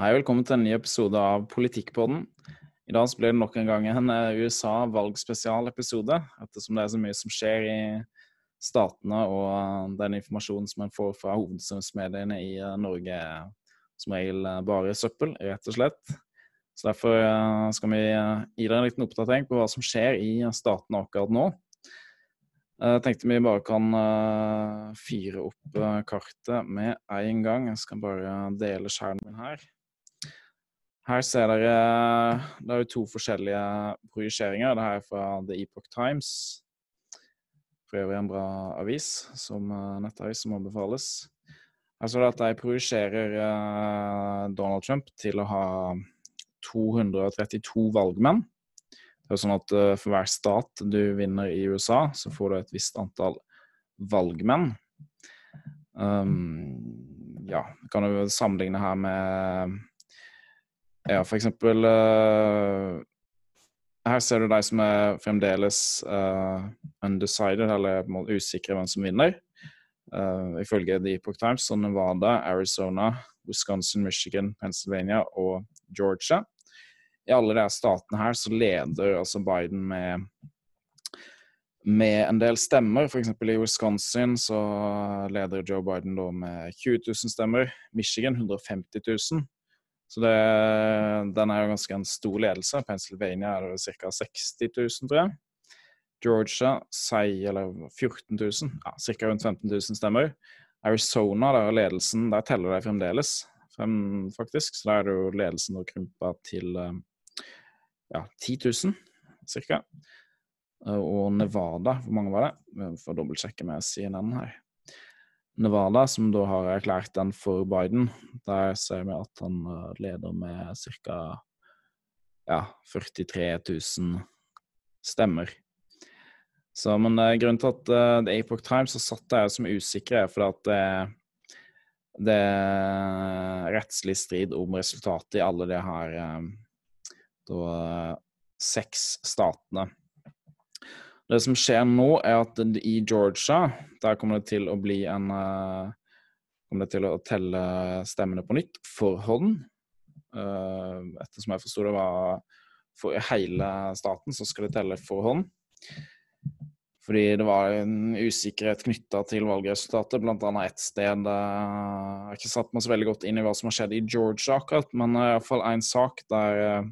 Hei, velkommen til en ny episode av Politikkpodden. I dag blir det nok en gang en eh, USA-valgspesialepisode, ettersom det er så mye som skjer i statene, og eh, den informasjonen som en får fra hovedsynsmediene i eh, Norge, som regel bare søppel, rett og slett. Så Derfor skal vi gi dere en liten oppdatering på hva som skjer i statene akkurat nå. Jeg tenkte vi bare kan fyre opp kartet med en gang. Jeg skal bare dele skjermen her. Her ser dere Det er jo to forskjellige projiseringer. Det her er fra The Epoch Times. For øvrig en bra avis, som eh, nettavis som anbefales. Her står det at de projiserer uh, Donald Trump til å ha 232 valgmenn. Det er jo sånn at for hver stat du vinner i USA, så får du et visst antall valgmenn. Um, ja, kan du sammenligne her med ja, for eksempel uh, Her ser du de som er fremdeles uh, undecided, eller usikre hvem som vinner. Uh, ifølge The Epoch Times så Nevada, Arizona, Wisconsin, Michigan, Pennsylvania og Georgia. I alle de statene her så leder altså Biden med med en del stemmer. F.eks. i Wisconsin så leder Joe Biden da med 20 000 stemmer. Michigan 150 000. Så det, den er jo ganske en stor ledelse. Pennsylvania er det ca. 60 000, tror jeg. Georgia sier eller 14 000, ja, ca. rundt 15 000 stemmer. Arizona, der er ledelsen, der teller de fremdeles, frem, faktisk. Så der er det jo ledelsen og krympa til eh, ja, 10 000, ca. Og Nevada, hvor mange var det? Vi får dobbeltsjekke med CNN her. Nevada, som da har erklært den for Biden, der ser vi at han eh, leder med ca. Ja, 43 000 stemmer. Så, men uh, grunnen til at uh, The Apoch Times har satt det som usikre, er fordi at det, det er rettslig strid om resultatet i alle de her uh, da, seks statene. Det som skjer nå, er at i Georgia der kommer det til å bli en uh, Kommer det til å telle stemmene på nytt for hånd. Uh, ettersom jeg forsto det var for hele staten, så skal det telle for hånd. Fordi det var en usikkerhet knytta til valgresultatet, bl.a. ett sted. Jeg har ikke satt meg så veldig godt inn i hva som har skjedd i Georgia akkurat, men uh, iallfall én sak der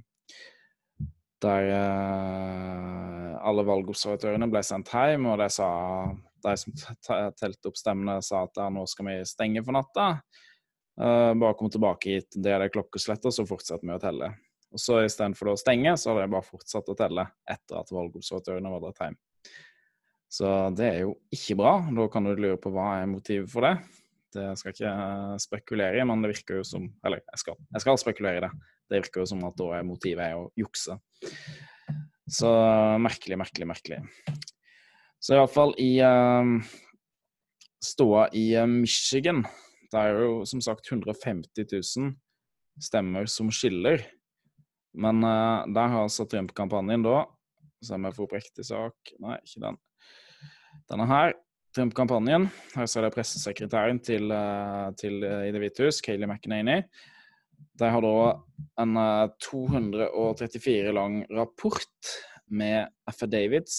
der uh, alle valgobservatørene ble sendt hjem, og de, sa, de som telte opp stemmene, sa at nå skal vi stenge for natta. Uh, bare kom tilbake hit, det er det klokkeslett, og så fortsetter vi å telle. Og så Istedenfor å stenge, så har de bare fortsatt å telle etter at valgobservatørene var dratt hjem. Så det er jo ikke bra. Da kan du lure på hva er motivet for det. Det skal jeg ikke spekulere i, men det virker jo som Eller jeg skal, jeg skal spekulere i det. Det virker jo som at da er motivet er å jukse. Så merkelig, merkelig, merkelig. Så iallfall i uh, ståa i uh, Michigan Det er jo som sagt 150 000 stemmer som skiller. Men uh, der har altså Trump-kampanjen da Se om jeg får opp sak Nei, ikke den. Denne her. Trump-kampanjen. Her ser dere pressesekretæren til, uh, til uh, i Det hvite hus, Kayleigh McEnany. De har da en 234 eh, lang rapport med affidavits,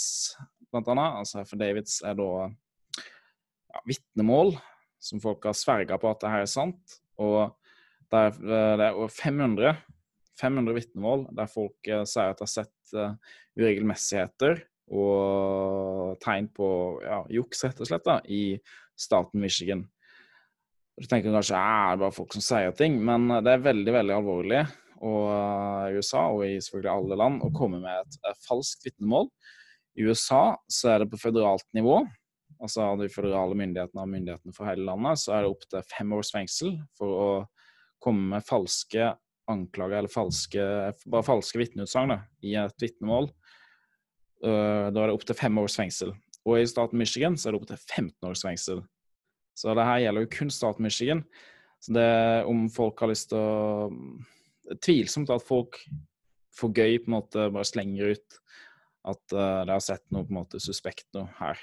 blant annet. Altså affidavits er da ja, vitnemål som folk har sverga på at det her er sant. Og det er, eh, det er 500, 500 vitnemål der folk uh, sier at de har sett uregelmessigheter og tegn på ja, juks, rett og slett, da, i staten Michigan. Du tenker kanskje at det er bare folk som sier ting, men eh, det er veldig veldig alvorlig og, i USA og i selvfølgelig alle land å komme med et, et falskt vitnemål. I USA så er det på føderalt nivå, altså de føderale myndighetene og myndighetene for hele landet, så er det opp til fem års fengsel for å komme med falske anklager eller falske, bare falske vitneutsagn i et vitnemål. Eh, da er det opp til fem års fengsel. Og i staten Michigan så er det opp til 15 års fengsel. Så det her gjelder jo kun staten Michigan. Så det om folk har lyst til å Det er tvilsomt at folk for gøy på en måte bare slenger ut at uh, de har sett noe på en måte suspekt noe her.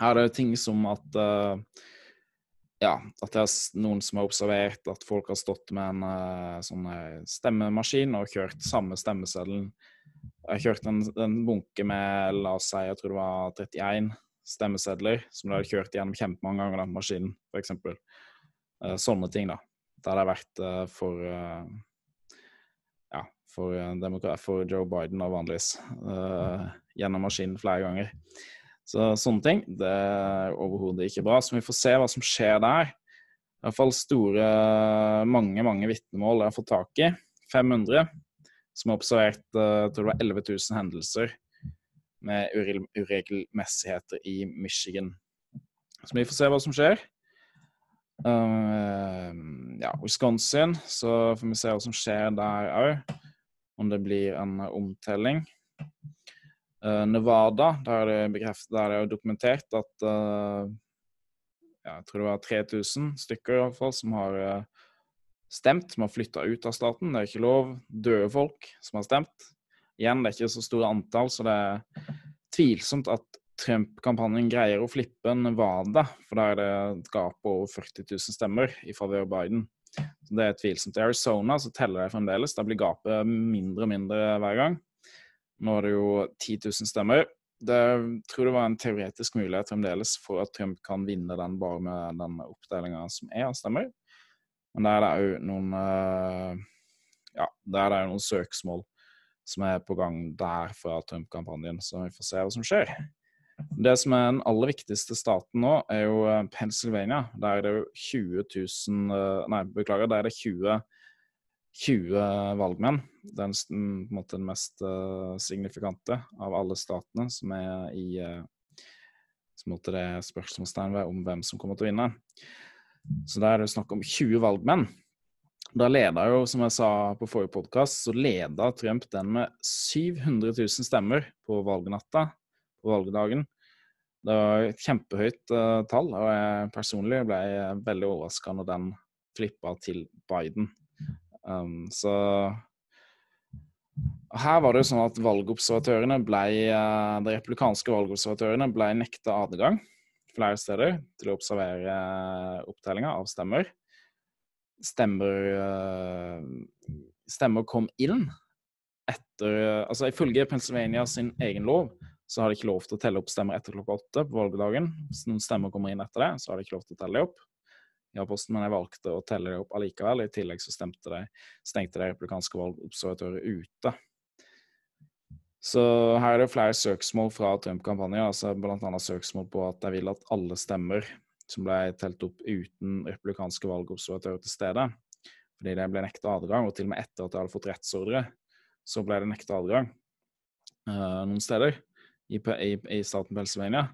Her er det ting som at uh, ja, at det er noen som har observert at folk har stått med en uh, sånn stemmemaskin og kjørt samme stemmeseddelen. Jeg har kjørt en, en, bunke med, la oss si, jeg tror det var 31 stemmesedler som de hadde kjørt gjennom kjempemange ganger, den maskinen, f.eks. Uh, sånne ting, da. Det hadde vært uh, for uh, Ja, for, for, Joe Biden da, vanligvis. gjennom maskinen flere ganger. Så sånne ting det er overhodet ikke bra. Så vi får se hva som skjer der. I hvert fall store, mange mange vitnemål jeg har fått tak i. 500. Som har observert jeg tror det var 11 000 hendelser med uregelmessigheter i Michigan. Så vi får se hva som skjer. Uh, ja, Wisconsin, så får vi se hva som skjer der òg. Om det blir en omtelling. Uh, Nevada, der er det, der er det dokumentert at uh, ja, Jeg tror det var 3000 stykker i hvert fall, som har stemt, som har flytta ut av staten. Det er ikke lov. Døde folk som har stemt. Igjen, det er ikke så store antall, så det er tvilsomt at Trump-kampanjen greier å flippe Nevada, for da er det et gap på over 40 000 stemmer i favør Biden. Så det er tvilsomt. I Arizona så teller det fremdeles. Da blir gapet mindre og mindre hver gang. Nå er det jo 10 000 stemmer. Det tror det var en teoretisk mulighet fremdeles for at Trump kan vinne den bare med den oppdelinga som er av stemmer. Men der er det òg noen eh, Ja, der er det noen søksmål som er på gang der fra Trump-kampanjen. Så vi får se hva som skjer. Det som er den aller viktigste staten nå, er jo eh, Pennsylvania. Der er det jo 20 000 eh, Nei, beklager, der er det 20, 20 valgmenn. Det er på en måte den mest uh, signifikante av alle statene som er i Som måtte det spørsmålstegn ved om hvem som kommer til å vinne. Så der er det snakk om 20 valgmenn. Da leda jo, som jeg sa på forrige podkast, så leda Trump den med 700 000 stemmer på valgnatta på valgdagen. Det var et kjempehøyt uh, tall, og jeg personlig ble veldig overraska når den flippa til Biden. Um, så her var det jo sånn at valgobservatørene ble, uh, De republikanske valgobservatørene ble nekta adgang flere steder til å observere opptellinga av stemmer stemmer eh, Stemmer kom inn etter Altså ifølge Pennsylvania sin egen lov så har de ikke lov til å telle opp stemmer etter klokka åtte på valgdagen. Hvis noen stemmer kommer inn etter det, så har de ikke lov til å telle dem opp. Ja, posten, men jeg valgte å telle dem opp allikevel. I tillegg så de, stengte de republikanske valgobservatører ute. Så her er det flere søksmål fra Trump-kampanjen, altså bl.a. søksmål på at de vil at alle stemmer som ble telt opp uten republikanske valgobservatører til stede. Fordi det ble nekta adgang, og til og med etter at de hadde fått rettsordre, så ble det nekta adgang uh, noen steder i, i, i staten Pennsylvania.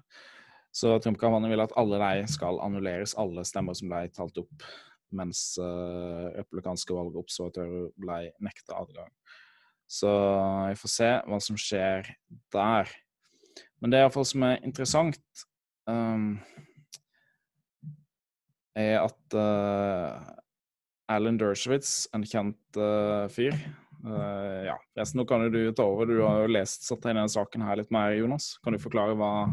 Så Trump-kampanjen vil at alle de skal annulleres, alle stemmer som ble talt opp, mens uh, republikanske valgobservatører ble nekta adgang. Så vi får se hva som skjer der. Men det er iallfall som er interessant um, er at uh, Alan Dershowitz, en kjent uh, fyr uh, Ja, resten nå kan jo du ta over. Du har jo lest satt denne saken her litt mer, Jonas. Kan du forklare hva,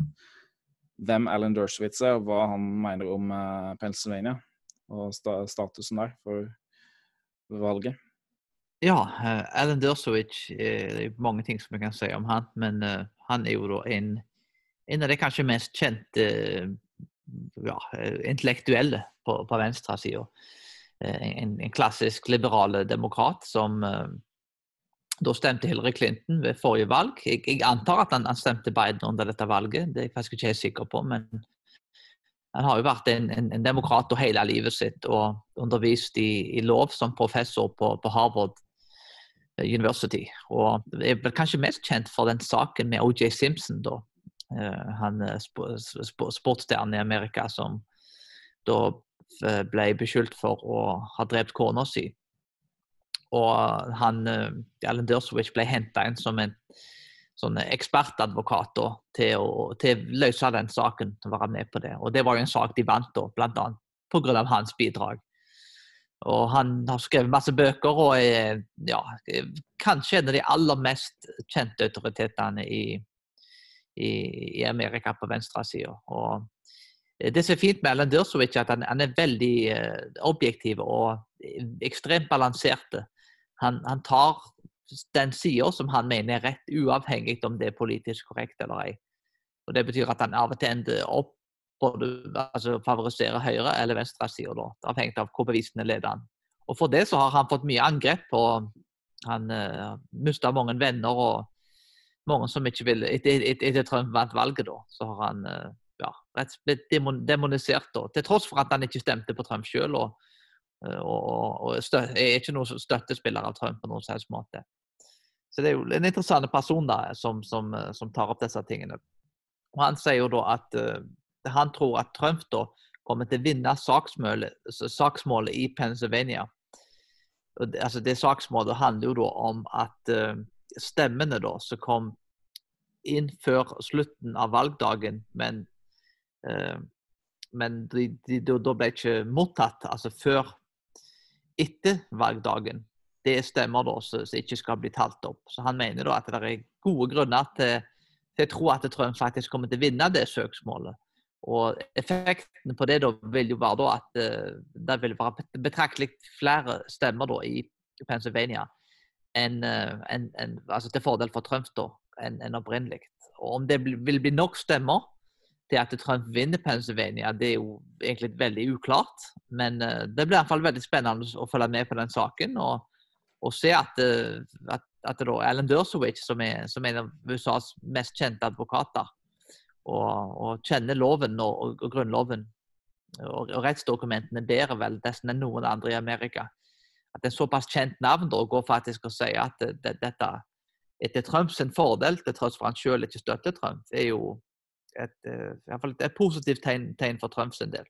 hvem Alan Dershowitz er, og hva han mener om Pennsylvania og sta statusen der for valget? Ja, Alan Dershowitz Det er mange ting som jeg kan si om han, men han er jo da en, en av de kanskje mest kjente ja, intellektuelle på, på venstresida. Eh, en, en, klassisk liberale demokrat som uh, da stemte Hillary Clinton ved forrige valg. Jeg, jeg antar at han, han, stemte Biden under dette valget, det er jeg faktisk ikke helt sikker på. men han har jo vært en, en, en demokrat hele livet sitt og undervist i, i lov som professor på, på, Harvard eh, University. Og er kanskje mest kjent for den saken med OJ Simpson, da. Uh, han sp sp sportsstjernen i Amerika som da Eh, ble beskyldt for å ha drept kona si. Og han, eh, Alan Dershowitz ble henta inn som en sånn ekspertadvokat da, til, å, til å løse den saken. og være med på det. Og Det var jo en sak de vant, da, bl.a. pga. hans bidrag. Og Han har skrevet masse bøker og er ja, kanskje en av de aller mest kjente autoritetene i, i, i Amerika på venstresida. Det som er fint med Alan Dersovic, er at han, han er veldig uh, objektiv og ekstremt balansert. Han, han tar den sida som han mener er rett, uavhengig om det er politisk korrekt eller ei. Og Det betyr at han av og til ender opp både altså favoriserer høyre- eller venstresida, avhengig av hvor bevisene leder han. Og For det så har han fått mye angrep. og Han uh, mista mange venner og mange som ikke vil Etter, etter Trump vant valget, da, så har han uh, ja, rett blitt demonisert. da, Til tross for at han ikke stemte på Trump sjøl. Og, eh, og, og støt, er ikke noen støttespiller av Trump på noen slags måte. Så det er jo en interessant person da, som, som, som tar opp disse tingene. Og Han sier jo da at han tror at Trump da kommer til å vinne saksmålet, saksmålet i Pennsylvania. Altså det saksmålet handler jo da om at uh, stemmene da som kom inn før slutten av valgdagen, men, eh, men de, de, de, da ble ikke mottatt altså før etter valgdagen. Det er stemmer da som ikke skal bli talt opp. Så Han mener da at det er gode grunner til, til å tro at Trump faktisk kommer til å vinne det søksmålet. Og Effekten på det da vil jo være da at uh, det vil være betraktelig flere stemmer da i Pennsylvania enn, uh, en, en, altså til fordel for Trump da, enn en opprinnelig. Og Om det vil bli nok stemmer til at Trump vinner Pennsylvania, det er jo egentlig veldig uklart. Men uh, det blir i hvert fall veldig spennende å følge med på den saken. og, og se at, at, at da Alan Dershowitz, som er, som er en av USAs mest kjente advokater, og, og kjenner loven og, og grunnloven og, og, rettsdokumentene bedre vel nesten enn noen andre i Amerika. At en såpass kjent navn da går faktisk og si at det, det, dette etter Trumps fordel, til tross for han selv ikke støtter Trump, er jo et, eh, et, et positivt tegn, tegn, for Trumps del.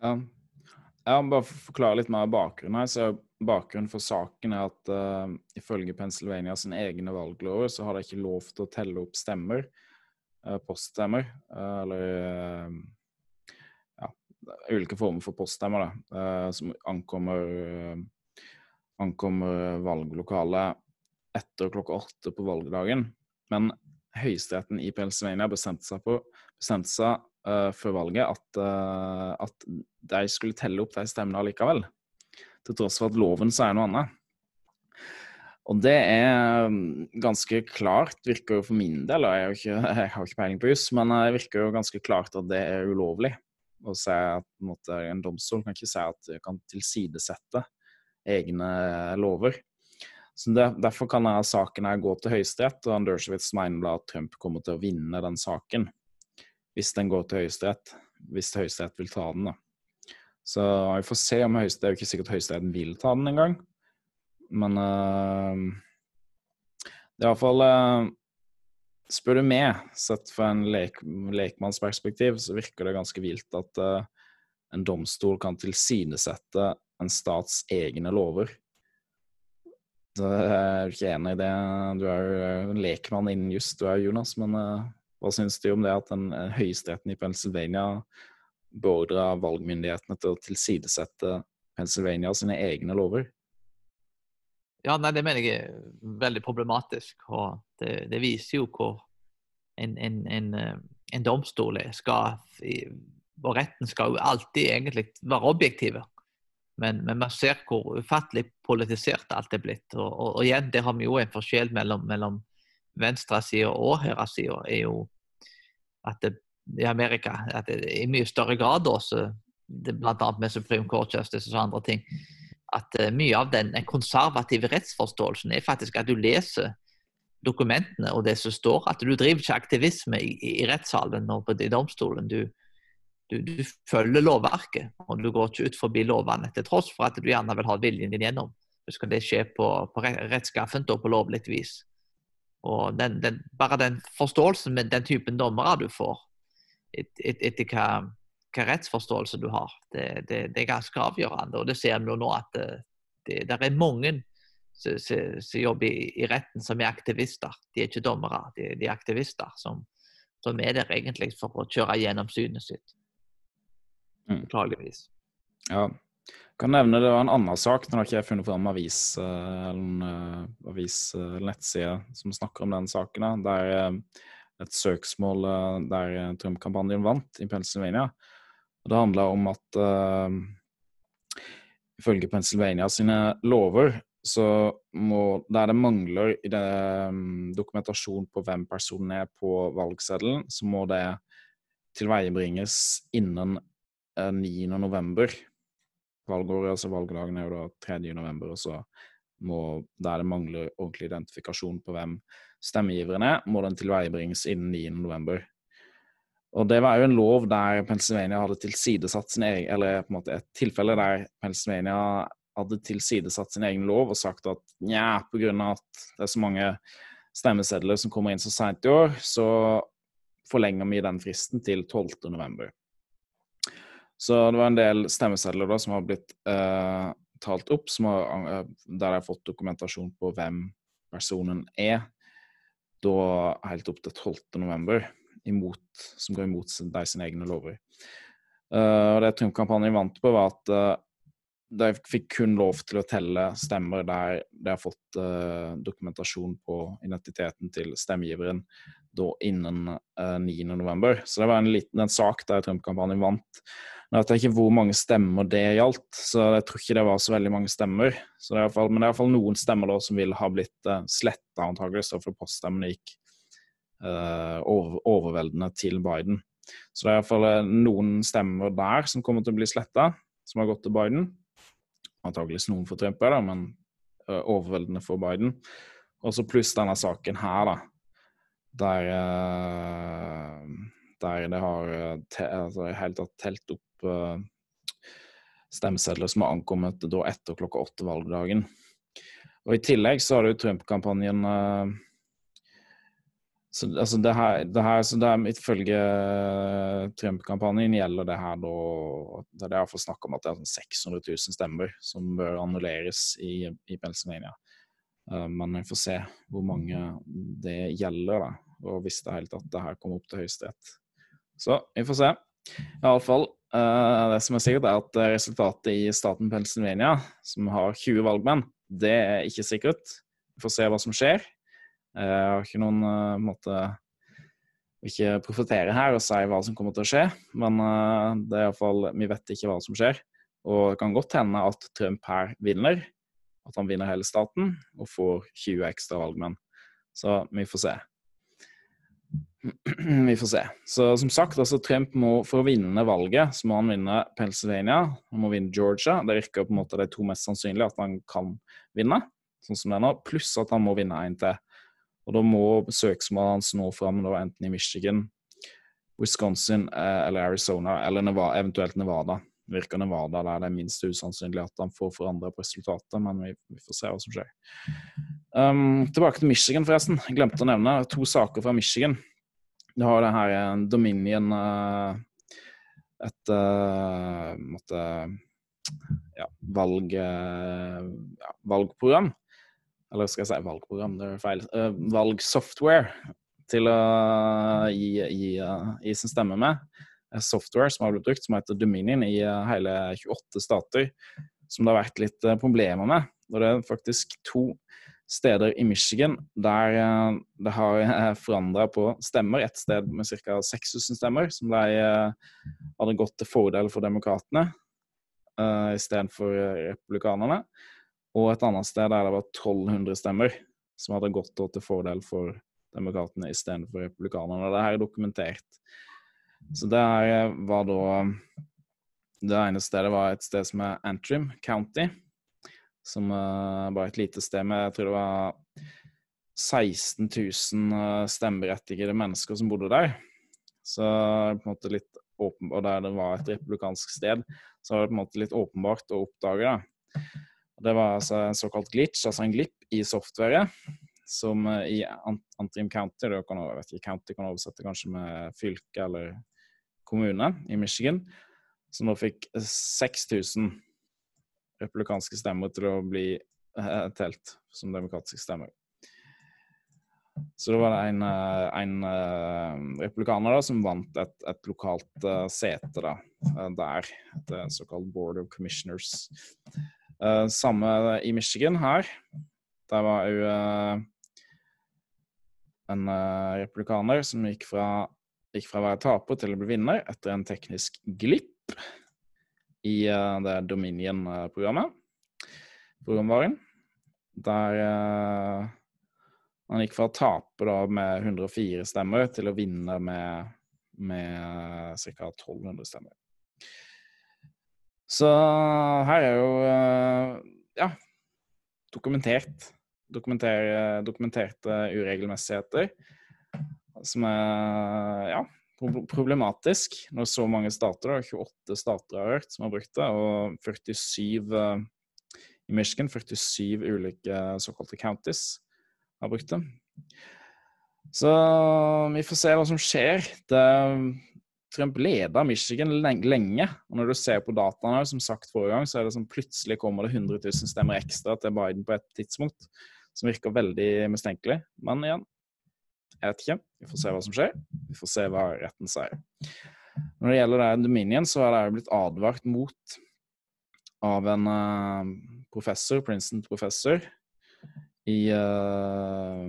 Ja. Jeg må bare forklare litt mer bakgrunnen her. så Bakgrunnen for saken er at uh, ifølge Pennsylvania sine egne valglover så har de ikke lov til å telle opp stemmer uh, poststemmer. uh, eller eh, ulike former for poststemmer da, som ankommer, ankommer valglokalet etter klokka åtte på valgdagen. Men høyesteretten i Pennsylvania bestemte seg, på, bestemte seg uh, før valget at, uh, at, de skulle telle opp de stemmene likevel. Til tross for at loven sier noe annet. Og det er mm, ganske klart, virker jo for min del, og jeg, har ikke, jeg har ikke peiling på juss, men det virker jo ganske klart at det er ulovlig. Å si at en, måte, en domstol kan ikke si at du kan tilsidesette egne lover. Så det, Derfor kan denne saken her gå til Høyesterett, og Andersewitz mener at Trump kommer til å vinne den saken. Hvis den går til Høyesterett. Hvis Høyesterett vil ta den, da. Så vi får se om Høyesterett Det er jo ikke sikkert Høyesterett vil ta den engang. Men uh, det er iallfall uh, Spør du meg, sett fra en lek, lekmannsperspektiv, så virker det ganske vilt at uh, en domstol kan tilsidesette en stats egne lover. Så jeg er ikke enig i det. Du er jo en lekmann innen juss, du er Jonas. Men uh, hva syns du om det at den høyesteretten i Pennsylvania beordrer valgmyndighetene til å tilsidesette Pennsylvania sine egne lover? Ja, nei, Det mener jeg er veldig problematisk. og Det, det viser jo hvor en, en, en, eh, en domstol skal Og retten skal jo alltid egentlig være objektive. Men, men man ser hvor ufattelig politisert alt er blitt. Og, og, og igjen, der har vi jo en forskjell mellom, mellom venstresida og høyresida. er jo at det, i Amerika at det i mye større grad også, bl.a. med Supreme Court Justice og andre ting, at uh, mye av den konservative rettsforståelsen er faktisk at du leser dokumentene og det som står. At du driver ikke aktivisme i, i rettssalen og i domstolen. Du, du, du, følger lovverket, og du går ikke ut forbi lovene til tross for at du gjerne vil ha viljen din gjennom. Så skal det skje på, på rettskaffent og på lovlig vis. Og den, den, bare den forståelsen med den typen dommere du får, etter et, et, hva hvilken rettsforståelse du har. Det, det, det, er ganske avgjørende. Og det ser vi jo nå at eh, det, det er mange som jobber i, i, retten som er aktivister. De er ikke dommere, de, de er aktivister som, som, er der egentlig for å kjøre gjennom synet sitt. Mm. Beklageligvis. Ja. Jeg kan nevne det var en annen sak. Nå har ikke jeg funnet fram avis eh, eller en uh, avis, uh, nettside som snakker om den saken. Der et søksmål der Trump-kampanjen vant i Pennsylvania. Og det handla om at uh, ifølge Pennsylvania sine lover så må Der det mangler det, um, dokumentasjon på hvem personen er på valgseddelen, så må det tilveiebringes innen uh, 9.11. Valgåret, altså valgdagen er jo da 3. november, og så må, der det mangler ordentlig identifikasjon på hvem stemmegiveren er, må den tilveiebringes innen 9.11. Og det var jo en lov der Pennsylvania hadde tilsidesatt sin egen Eller på en måte et tilfelle der Pennsylvania hadde tilsidesatt sin egen lov og sagt at nja, pga. at det er så mange stemmesedler som kommer inn så seint i år, så forlenger vi den fristen til 12.11. Så det var en del stemmesedler da som har blitt uh, talt opp, har, uh, der de har fått dokumentasjon på hvem personen er, da helt opp til 12.11 imot, som går imot de sine egne lover. Uh, og Det Trump-kampanjen vant på, var at uh, de fikk kun lov til å telle stemmer der de har fått uh, dokumentasjon på identiteten til stemmegiveren da innen uh, 9.11. Så det var en liten en sak der Trump-kampanjen vant. Jeg vet ikke hvor mange stemmer det gjaldt, så jeg tror ikke det var så veldig mange stemmer. Det fall, men det er iallfall noen stemmer da som vil ha blitt uh, sletta, antakeligvis, for poststemmene gikk overveldende til Biden. Så det er iallfall eh, noen stemmer der som kommer til å bli sletta, som har gått til Biden. Antakeligvis noen for Trump, da, men uh, overveldende for Biden. Og så pluss denne saken her, da, der, der det har te, altså, helt tatt telt opp stemmesedler som har ankommet da etter klokka åtte valgdagen. Og I tillegg så har det jo Trump-kampanjen så altså det her, det her så det er, Ifølge eh, Trump-kampanjen gjelder det her da Det er derfor snakk om at det er 600 sånn 000 stemmer som bør annulleres i, i Pennsylvania. Uh, men vi får se hvor mange det gjelder, da. Og hvis det hele tatt det her kommer opp til Høyesterett. Så vi får se. Iallfall. Uh, det som er sikkert, er at resultatet i staten Pennsylvania, som har 20 valgmenn, det er ikke sikkert. Vi får se hva som skjer. Jeg har ikke noen uh, måte ikke profetere her og si hva som kommer til å skje, men uh, det er iallfall Vi vet ikke hva som skjer. Og det kan godt hende at Trump her vinner, at han vinner hele staten og får 20 ekstra valgmenn. Så vi får se. Vi får se. Så som sagt, altså Trump må for å vinne valget, så må han vinne Pennsylvania, han må vinne Georgia. Det virker på en måte de to mest sannsynlige at han kan vinne, sånn som det er nå. Pluss at han må vinne en til. Og da må søksmålet hans nå fram da, enten i Michigan, Wisconsin eh, eller Arizona, eller Nevada, eventuelt Nevada. Virker Nevada der det er minst usannsynlig at han får forandra på resultatet, men vi, vi, får se hva som skjer. Um, tilbake til Michigan, forresten. Jeg glemte å nevne to saker fra Michigan. Du har det her eh, Dominion uh, Et uh, måtte, ja, valg, uh, ja, valgprogram eller skal jeg si valgprogram, det er feil. Uh, valgsoftware til å gi, gi, uh, gi sin stemme med. Software som har blitt brukt, som heter Dominion, i uh, hele 28 stater. Som det har vært litt problemer med. Og det er faktisk to steder i Michigan der det har forandra på stemmer. Et sted med ca. 6000 stemmer, som de hadde gått til fordel for demokratene uh, istedenfor republikanerne og et annet sted der det var 1200 stemmer som hadde gått til fordel for demokratene istedenfor republikanerne. Det her er dokumentert. Så det her var da Det ene stedet var et sted som er Antrim County, som uh, var et lite sted med Jeg tror det var 16 000 uh, stemmeberettigede mennesker som bodde der. Så på en måte litt åpen, Og der det var et republikansk sted, så var det på en måte litt åpenbart å oppdage det. Det var altså en såkalt glitch, altså en glipp i softwaret, som eh, i Antrim County da kan, jeg vet ikke, County kan oversette kanskje med fylke eller kommune i Michigan, som nå fikk 6000 republikanske stemmer til å bli uh, telt som demokratiske stemmer. Så da var det en, eh, en republikaner da, som vant et, et lokalt sete da, der. Et såkalt Board of Commissioners. Uh, samme i Michigan her. Der var jo uh, en uh, republikaner som gikk fra, gikk fra, å være taper til å bli vinner etter en teknisk glipp i det Dominion-programmet, programvaren, der han gikk fra å tape da, med 104 stemmer til å vinne med, med ca. 1200 stemmer. Så her er jo ja, dokumentert Dokumenter, dokumenterte uregelmessigheter. Som er ja, problematisk når så mange stater, da, 28 stater har hørt, som har brukt det, og 47 uh, i Michigan, 47 ulike såkalte counties har brukt det. Så vi får se hva som skjer. Det, Trump leda Michigan lenge. og Når du ser på dataene, som sagt forrige gang, så er det som plutselig kommer det 100 000 stemmer ekstra til Biden på et tidspunkt som virker veldig mistenkelig. Men igjen, jeg vet ikke. Vi får se hva som skjer. Vi får se hva retten sier. Når det gjelder det Dominion, så er det blitt advart mot av en uh, professor, Princeton-professor, i uh,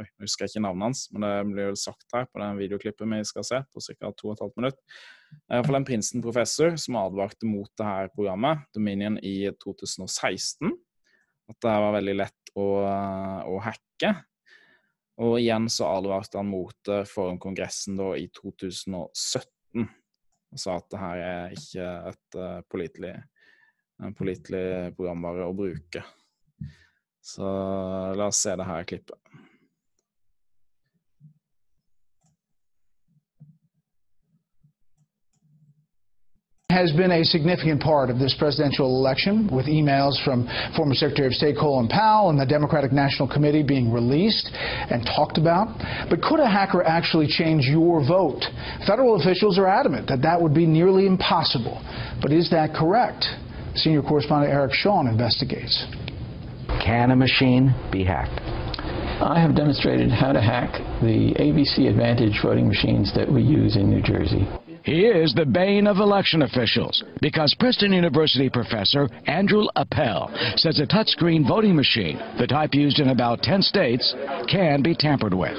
Oi, jeg husker ikke navnet hans, men det blir vel sagt her på den videoklippet vi skal se, på ca. 2 15 minutter. Er iallfall en Princeton-professor som advarte mot det her programmet, Dominion, i 2016. At det var veldig lett å, å hacke. Og igjen så advarte han mot det foran Kongressen da i 2017. Og sa at det her er ikke et uh, pålitelig pålitelig programvare å bruke. Så la oss se det her klippet. Has been a significant part of this presidential election, with emails from former Secretary of State Colin Powell and the Democratic National Committee being released and talked about. But could a hacker actually change your vote? Federal officials are adamant that that would be nearly impossible. But is that correct? Senior correspondent Eric Shawn investigates. Can a machine be hacked? I have demonstrated how to hack the ABC Advantage voting machines that we use in New Jersey. He is the bane of election officials because Princeton University professor Andrew Appel says a touchscreen voting machine, the type used in about 10 states, can be tampered with.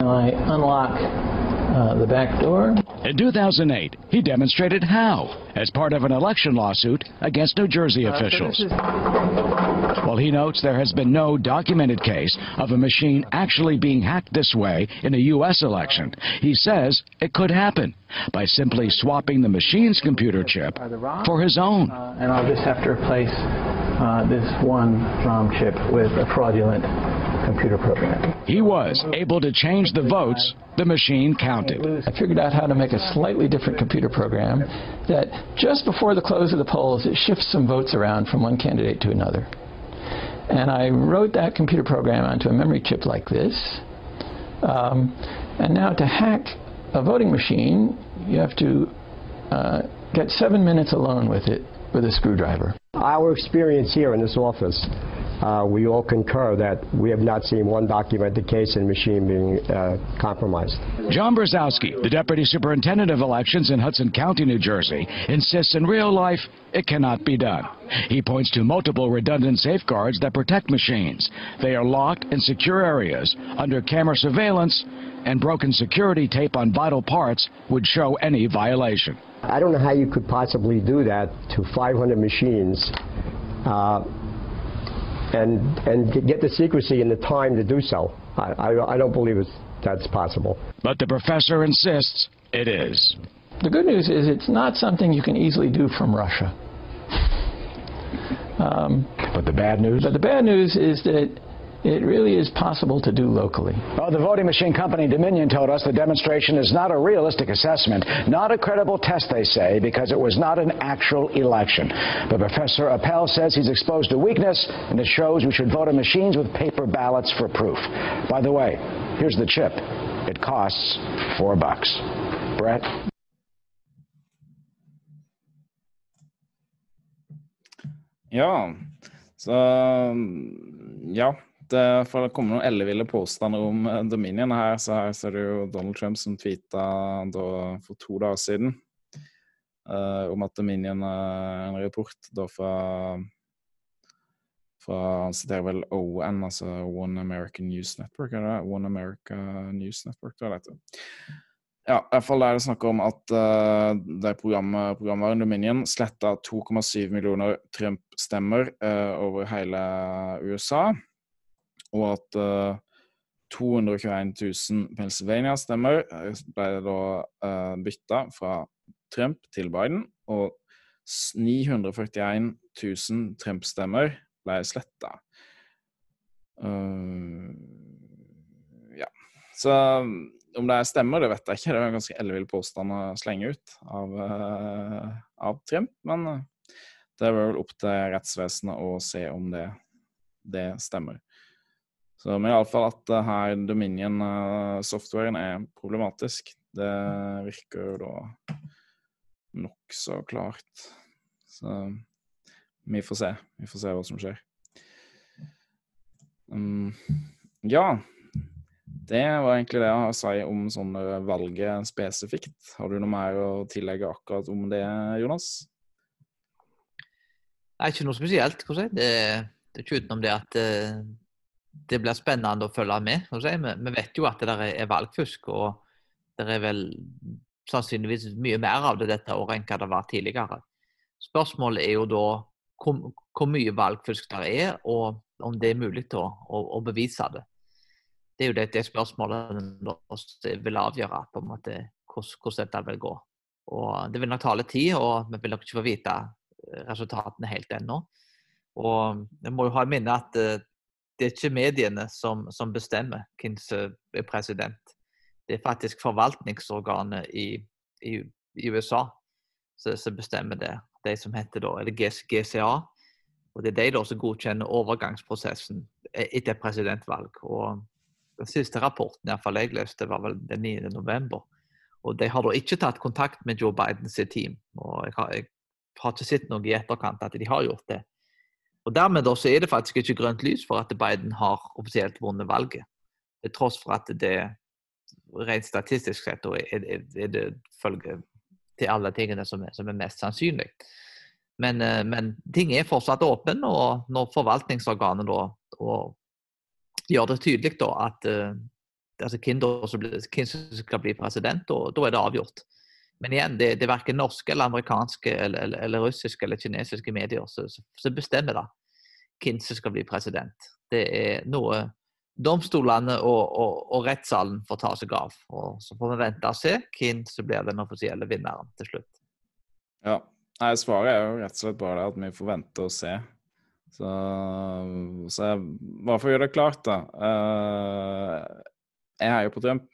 I unlock uh, the back door. In 2008, he demonstrated how as part of an election lawsuit against New Jersey uh, officials. While he notes there has been no documented case of a machine actually being hacked this way in a U.S. election, he says it could happen by simply swapping the machine's computer chip for his own. Uh, and I'll just have to replace uh, this one ROM chip with a fraudulent computer program. He was able to change the votes the machine counted. I figured out how to make a slightly different computer program that just before the close of the polls, it shifts some votes around from one candidate to another. And I wrote that computer program onto a memory chip like this. Um, and now to hack a voting machine, you have to uh, get seven minutes alone with it with a screwdriver. Our experience here in this office uh, we all concur that we have not seen one documented case in machine being uh, compromised. John Brzezowski, the Deputy Superintendent of Elections in Hudson County, New Jersey, insists in real life it cannot be done. He points to multiple redundant safeguards that protect machines. They are locked in secure areas under camera surveillance, and broken security tape on vital parts would show any violation. I don't know how you could possibly do that to 500 machines. Uh, and and get the secrecy and the time to do so. I, I, I don't believe it's, that's possible. But the professor insists it is. The good news is it's not something you can easily do from Russia. Um, but the bad news? But the bad news is that it really is possible to do locally. Well, the voting machine company Dominion told us the demonstration is not a realistic assessment, not a credible test, they say, because it was not an actual election. But Professor Appel says he's exposed a weakness, and it shows we should vote on machines with paper ballots for proof. By the way, here's the chip. It costs four bucks. Brett? Ja, så um, ja. Det kommer komme noen elleville påstander om eh, Dominion. Her så her ser du jo Donald Trump som tweeta for to dager siden uh, om at Dominion er en rapport da fra, fra Han siterer vel ON, altså One American News Network, er det One America News Network, det heter. Ja, i hvert fall er det snakk om at uh, det programmet, programvaren Dominion sletta 2,7 millioner Trump-stemmer uh, over hele USA, og at uh, 221 000 Pennsylvania-stemmer ble da uh, bytta fra Trump til Biden, og 941 000 Trump-stemmer ble sletta. Uh, ja. Så om det stemmer, det vet jeg ikke. Det er en ganske ellevill påstand å slenge ut av, uh, av Trump. Men det er vel opp til rettsvesenet å se om det, det stemmer. Så, men iallfall at uh, her Dominion-softwaren er problematisk. Det virker jo da nokså klart. Så vi får se. Vi får se hva som skjer. Um, ja. Det var egentlig det jeg har å si om sånne valget spesifikt. Har du noe mer å tillegge akkurat om det, Jonas? Nei, ikke noe spesielt. Si. Det, det, er ikke utenom det at det, blir spennende å følge med. Vi, vet jo at det der er valgfusk, og det er vel sannsynligvis mye mer av det dette året enn hva det var tidligere. Spørsmålet er jo da hvor, hvor mye valgfusk det er, og om det er mulig å, å, å bevise det. Det er jo det, det spørsmålet vil avgjøre på en måte hvordan dette vil gå. Og Det vil nok ta litt tid, og vi vil nok ikke få vite resultatene helt ennå. Og Jeg må jo ha i minne at eh, det er ikke mediene som, som bestemmer hvem som er president. Det er faktisk forvaltningsorganet i, i, i USA som bestemmer det de som heter da, eller GCA. Og Det er de da som godkjenner overgangsprosessen e-, etter presidentvalg. Og Den siste rapporten iallfall jeg leste, var vel den 9. november. Og De har da ikke tatt kontakt med Joe Bidens team. og jeg har, jeg har, ikke sett noe i etterkant at de har gjort det. Og Dermed da så er det faktisk ikke grønt lys for at Biden har offisielt vunnet valget. Til tross for at det rent statistisk sett er, er, er det følge til alle tingene som er, som er mest sannsynlig. Men, eh, men, ting er fortsatt åpen, og når forvaltningsorganet da gjør det tydelig da, at uh, altså hvem, som skal bli president, og da er det avgjort. Men igjen, det, det er verken norske, eller amerikanske, eller, eller, eller russiske eller kinesiske medier som bestemmer da hvem som skal bli president. Det er noe domstolene og, og, og, rettssalen får ta seg av. Og så får vi vente og se hvem som blir den offisielle vinneren til slutt. Ja. Nei, svaret er jo rett og slett bare at vi får vente og se. Så, så jeg, bare for å gjøre det klart, da. Uh, jeg heier på Trump.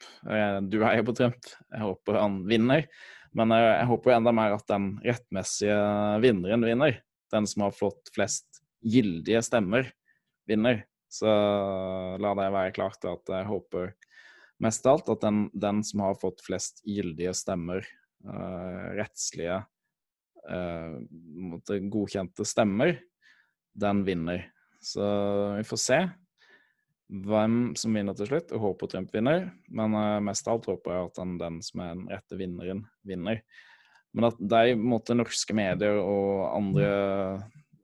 Du heier på Trump. Jeg håper han vinner. Men jeg, jeg håper enda mer at den rettmessige vinneren vinner. Den som har fått flest gyldige stemmer, vinner. Så la det være klart at jeg håper mest av alt at den, den som har fått flest gyldige stemmer, uh, rettslige, uh, godkjente stemmer, den vinner. Så vi får se hvem som vinner til slutt. Jeg håper Trump vinner, men uh, mest av alt håper jeg at den, den som er den rette vinneren, vinner. Men at de måtte norske medier og andre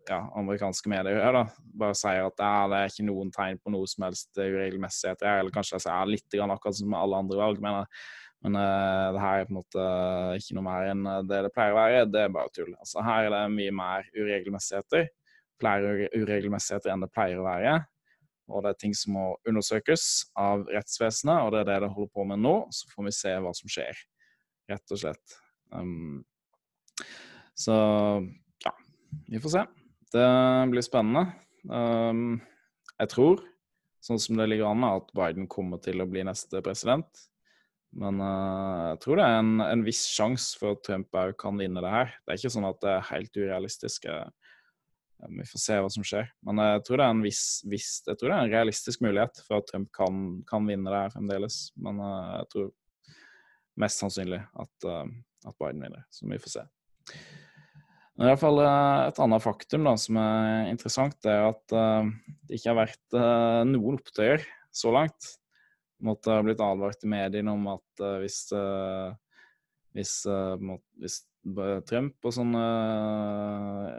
ja, amerikanske medier her, da, bare sier at ja, det er ikke noen tegn på noe som helst uregelmessigheter her, eller kanskje jeg sier litt grann akkurat som alle andre valg, men, men uh, det her er på en måte ikke noe mer enn det det pleier å være. Det er bare tull. Altså, her er det mye mer uregelmessigheter. Flere uregelmessigheter enn det pleier å være. Og det er ting som må undersøkes av rettsvesenet, og det er det det holder på med nå. Så får vi se hva som skjer, rett og slett. Um, så ja, vi får se. Det blir spennende. Um, jeg tror, sånn som det ligger an, at Biden kommer til å bli neste president. Men uh, jeg tror det er en, en viss sjanse for at Trump òg kan vinne det her. Det er ikke sånn at det er helt urealistisk. Vi får se hva som skjer. Men jeg tror det er en viss, viss jeg tror det er en realistisk mulighet for at Trump kan, kan vinne det her fremdeles. Men uh, jeg tror mest sannsynlig at, uh, at Biden vinner. Så vi får se. Men i hvert fall eh, Et annet faktum da, som er interessant, det er at det ikke har vært noen opptøyer så langt. Måtte ha blitt advart i mediene om at hvis, hvis, hvis, Trump og sånn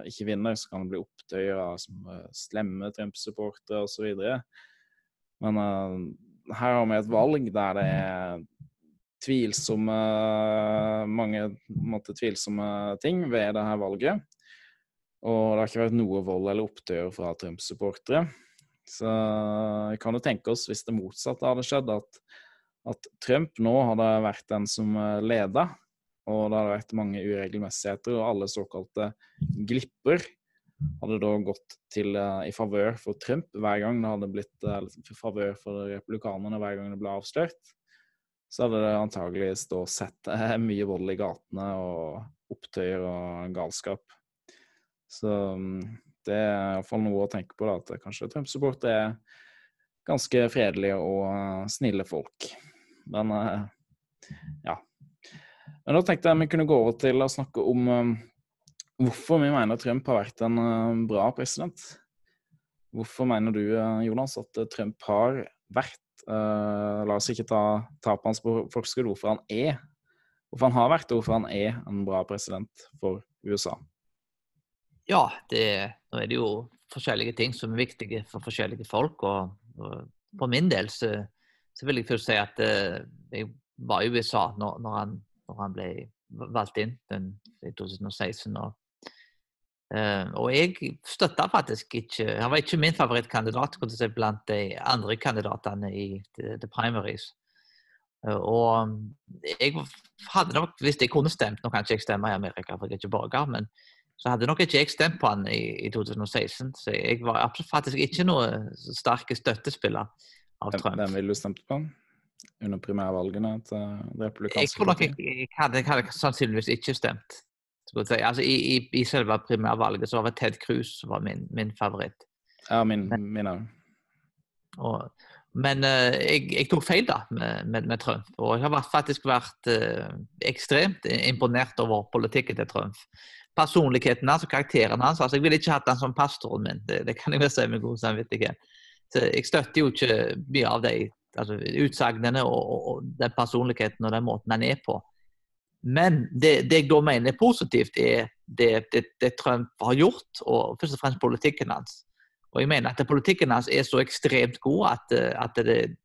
ikke vinner, så kan det bli opptøyer av uh, slemme Trump-supportere osv. Men uh, her har vi et valg der det er tvilsomme mange måte, tvilsomme ting ved det her valget. Og det har ikke vært noe vold eller opptøyer fra Trump-supportere. Så vi kan jo tenke oss, hvis det motsatte hadde skjedd, at, at Trump nå hadde vært den som leda, og det hadde vært mange uregelmessigheter, og alle såkalte glipper hadde da gått til, uh, i favør for Trump hver gang det hadde blitt uh, i favør for republikanerne hver gang det ble avslørt, så hadde det antageligvis da sett uh, mye vold i gatene og opptøyer og galskap. Så um, det er iallfall noe å tenke på, da, at kanskje Trump-support er ganske fredelige og snille folk. Men ja. Men da tenkte jeg vi kunne gå over til å snakke om um, hvorfor vi mener Trump har vært en uh, bra president. Hvorfor mener du, uh, Jonas, at uh, Trump har vært La oss ikke ta tapet hans på forskudd, hvorfor han er hvorfor han har vært og hvorfor han er en bra president for USA. Ja, det, nå er det jo forskjellige ting som er viktige for forskjellige folk. og, og For min del så, så, vil jeg først si at jeg var i USA når, når, han, når han, ble valgt inn den, i 2016. og Uh, og jeg støtta faktisk ikke Han var ikke min favorittkandidat si, blant de andre kandidatene i the, primaries. Og jeg hadde nok, hvis jeg kunne stemt Nå kan ikke jeg stemme i Amerika, for jeg er ikke borger, men så hadde nok ikke jeg stemt på han i, i 2016. Så jeg var faktisk ikke noe sterke støttespiller av Trump. Hvem ville du stemt på under primærvalgene til republikanske republikanske Jeg tror nok jeg, hadde, sannsynligvis ikke stemt. Altså, i, i, I selve primærvalget så var Ted Cruz var min, min favoritt. Ja, min òg. Men uh, jeg, jeg, tok feil da med, med, med, Trump. Og jeg har faktisk vært uh, ekstremt imponert over politikken til Trump. Personligheten hans og karakteren hans. altså Jeg ville ikke hatt han som pastoren min, det, det kan jeg vel si med god samvittighet. Så Jeg støtter jo ikke mye av de altså, utsagnene og, og, og, den personligheten og den måten han er på. Men det, det, jeg da mener er positivt, er det, det, det, Trump har gjort, og først og fremst politikken hans. Og jeg mener at politikken hans er så ekstremt god at, at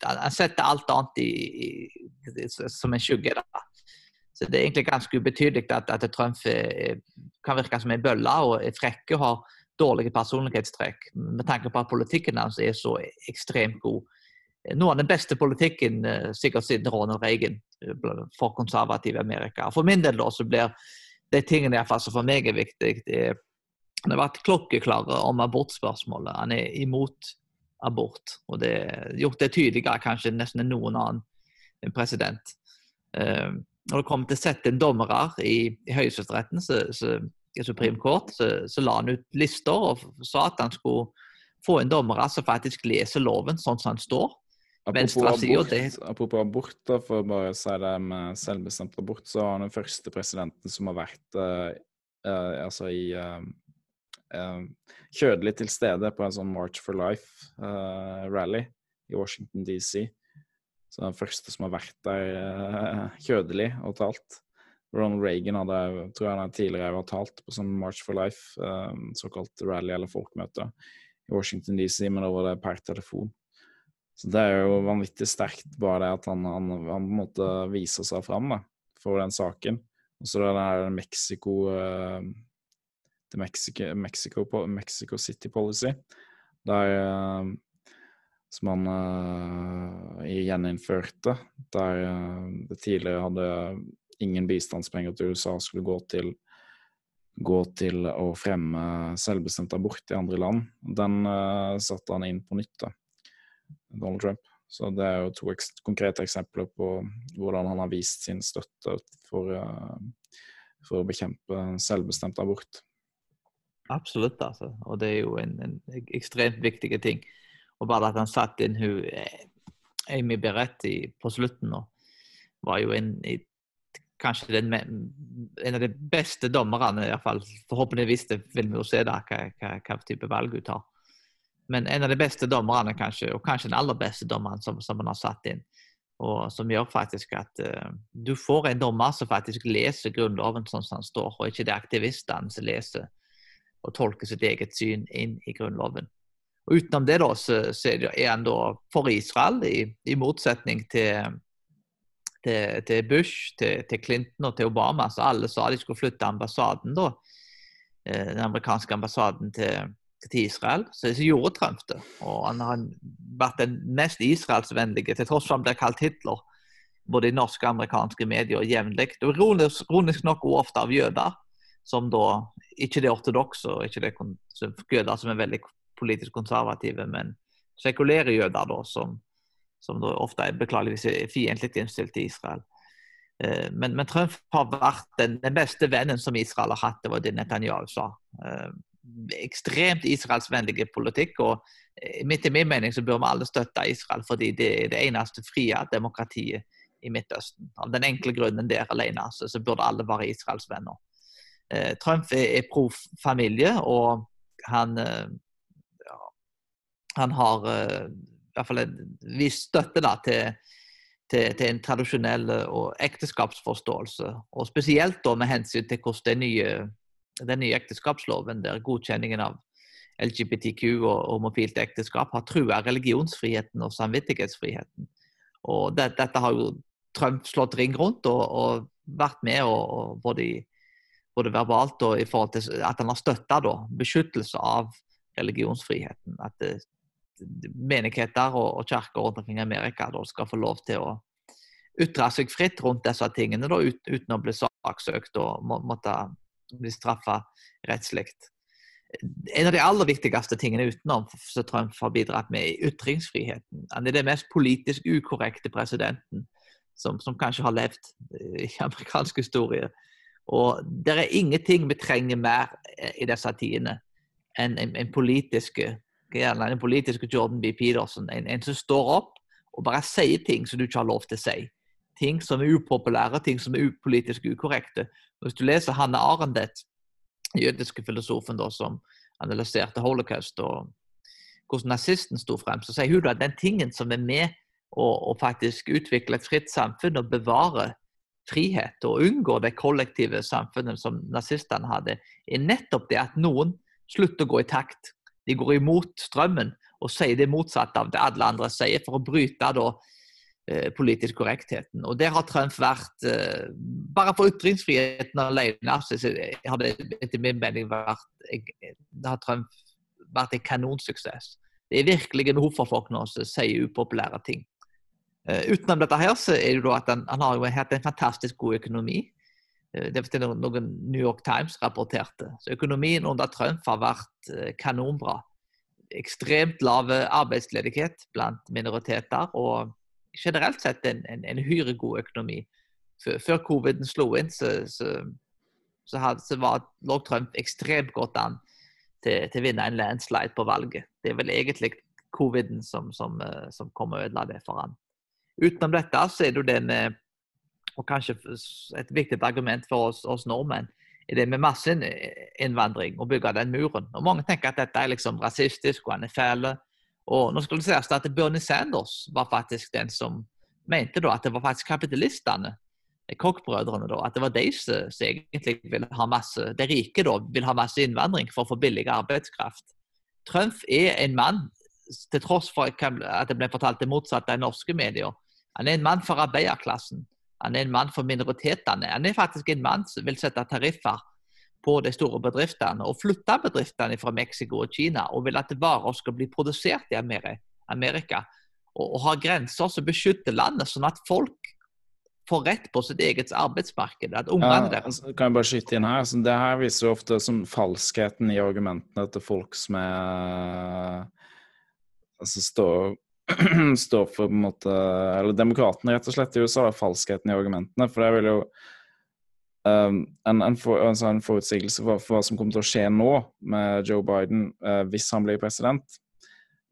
han setter alt annet i, i, som en skygge. Da. Så det er egentlig ganske ubetydelig at, at Trump er, kan virke som en bølle og er frekk og har dårlige personlighetstrekk, med tanke på at politikken hans er så ekstremt god noe av den beste politikken eh, sikkert siden Ronald Reagan eh, for konservative Amerika. For min del da, så blir de tingene jeg som for meg er viktig, det er han har vært klokkeklare om abortspørsmålet. Han er imot abort. Og det har gjort det tydeligere kanskje nesten enn noen annen president. Uh, når det kommer til å sette inn dommere i, i Høyesteretten, i Supreme Court, så, så, la han ut lister og sa at han skulle få inn dommere som faktisk leser loven sånn som den står. Apropos abort, apropos abort, da, for å bare si det med selvbestemt abort, så var den første presidenten som har vært uh, uh, altså i uh, kjødelig til stede på en sånn March for Life-rally i Washington DC. Så den første som har vært der kjødelig og talt. Ronald Reagan hadde, tror jeg han tidligere har talt på sånn March for Life, såkalt rally eller folkemøte i Washington DC, men da var det per telefon. Så det er jo vanvittig sterkt, bare det at han, han, han på en måte viser seg fram da, for den saken. Og så den her Mexico uh, Mexico, Mexico, Mexico, City Policy, der uh, som han uh, gjeninnførte, der det tidligere hadde ingen bistandspenger til USA skulle gå til gå til å fremme selvbestemt abort i andre land. Den uh, satte han inn på nytt. da. Donald Trump. Så det er jo to eks konkrete eksempler på hvordan han har vist sin støtte for, uh, for å bekjempe selvbestemt abort. Absolutt, altså. Og det er jo en, en ekstremt viktig ting. Og bare at han satt inn hun eh, Amy Beretti på slutten nå, var jo en, kanskje den, en av de beste dommerne, i hvert fall. Forhåpentligvis det vil vi jo se da, hva, hva, hva type valg hun tar. Men en av de beste dommerne, kanskje, og kanskje den aller beste dommeren som, som man har satt inn. Og som gjør faktisk at uh, du får en dommer som faktisk leser Grunnloven sånn som den står, og ikke det aktivistene som leser og tolker sitt eget syn inn i Grunnloven. Og Utenom det da, så, så er han da for Israel, i, i motsetning til, til, til Bush, til, til, Clinton og til Obama. Så alle sa de skulle flytte ambassaden da, eh, den amerikanske ambassaden til, til Israel. Så, gjorde Trump det. Og han har vært den mest israelsvennlige, til tross for han blir kalt Hitler, både i norske og amerikanske medier jevnlig. Og ironisk nok ofte av jøder, som da ikke det ortodokse og ikke det jøder som er veldig politisk konservative, men sekulære jøder, da, som, som da ofte er beklageligvis fiendtlig innstilt til Israel. Eh, men, men, Trump har vært den, den, beste vennen som Israel har hatt, det var det Netanyahu sa. Eh, ekstremt israelsvennlige politikk. og midt i min mening så bør vi alle støtte Israel, fordi det er det eneste frie demokratiet i Midtøsten. Av den enkle grunnen der alene, så, så burde alle være Israels venner. Eh, Trump er, er pro familie, og han han har eh, i hvert fall en viss støtte da, til, til, til, en tradisjonell eh, og ekteskapsforståelse. Og spesielt da med hensyn til hvordan det nye, den nye ekteskapsloven, der godkjenningen av LGBTQ og homofilt ekteskap har trua religionsfriheten og samvittighetsfriheten. Og det, dette har jo Trump slått ring rundt og, og vært med og, og både, både, verbalt og i forhold til at han har støtta beskyttelse av religionsfriheten. At det, menigheter og, og kirker rundt omkring i Amerika da, skal få lov til å ytre seg fritt rundt disse tingene da, ut, uten å bli saksøkt og må, måtte bli straffa rettslig. En av de aller viktigste tingene utenom som Trump har bidratt med, er ytringsfriheten. Han er den mest politisk ukorrekte presidenten som, som kanskje har levd i amerikansk historie. Og det er ingenting vi trenger mer i disse tidene enn en, en politisk gjerne den politiske Jordan B. Peterson. En, en, som står opp og bare sier ting som du ikke har lov til å si. Ting som er upopulære, ting som er politisk ukorrekte. Hvis du leser Hanne Arendt, jødiske filosofen da, som analyserte holocaust og hvordan nazisten sto frem, så sier hun at den tingen som er med å, å faktisk utvikle et fritt samfunn og bevare frihet og unngå det kollektive samfunnet som nazistene hadde, er nettopp det at noen slutter å gå i takt de går imot strømmen og sier det motsatte av det alle andre sier, for å bryte da politisk korrektheten. Og der har Trump vært eh, Bare for ytringsfriheten alene så har det etter min mening vært det har Trump vært en kanonsuksess. Det er virkelig behov for folk nå som sier upopulære ting. Uh, utenom dette her, så er det jo at han, han har jo hatt en fantastisk god økonomi. Det er noen New York Times rapporterte. Så økonomien under Trump har vært Eh, kanonbra. Ekstremt lav arbeidsledighet blant minoriteter og generelt sett en, en, en hyre god økonomi. Før, før coviden slo inn, så, så, så, had, så var, lå Trump ekstremt godt an til, til, å vinne en landslide på valget. Det er vel egentlig coviden som, som, eh, som kom og ødela det for han. Utenom dette så er det jo den og kanskje et viktig argument for oss, oss nordmenn, er det med masseinnvandring og bygge den muren. Og Mange tenker at dette er liksom rasistisk og han er fæl. Og nå skulle det sies at Bernie Sanders var faktisk den som mente da at det var faktisk kapitalistene, Koch-brødrene, da, at det var de som egentlig ville ha masse, de rike da, vil ha masse innvandring for å få billig arbeidskraft. Trump er en mann, til tross for at det ble fortalt det motsatte i norske medier, han er en mann for arbeiderklassen. Han er en mann for minoritetene. Han er faktisk en mann som vil sette tariffer på de store bedriftene og flytte bedriftene fra Mexico og Kina, og vil at varer skal bli produsert i Amerika. Og, og ha grenser som beskytter landet, sånn at folk får rett på sitt eget arbeidsmarked. At ungene ja, deres... Kan jeg bare skyte inn her? Altså, det her viser jo ofte som falskheten i argumentene til folk som er altså, står står for på en måte Eller demokratene, rett og slett, i USA er falskheten i argumentene. For det vil jo um, en, en, for, altså en, forutsigelse for, for, hva som kommer til å skje nå med Joe Biden uh, hvis han blir president,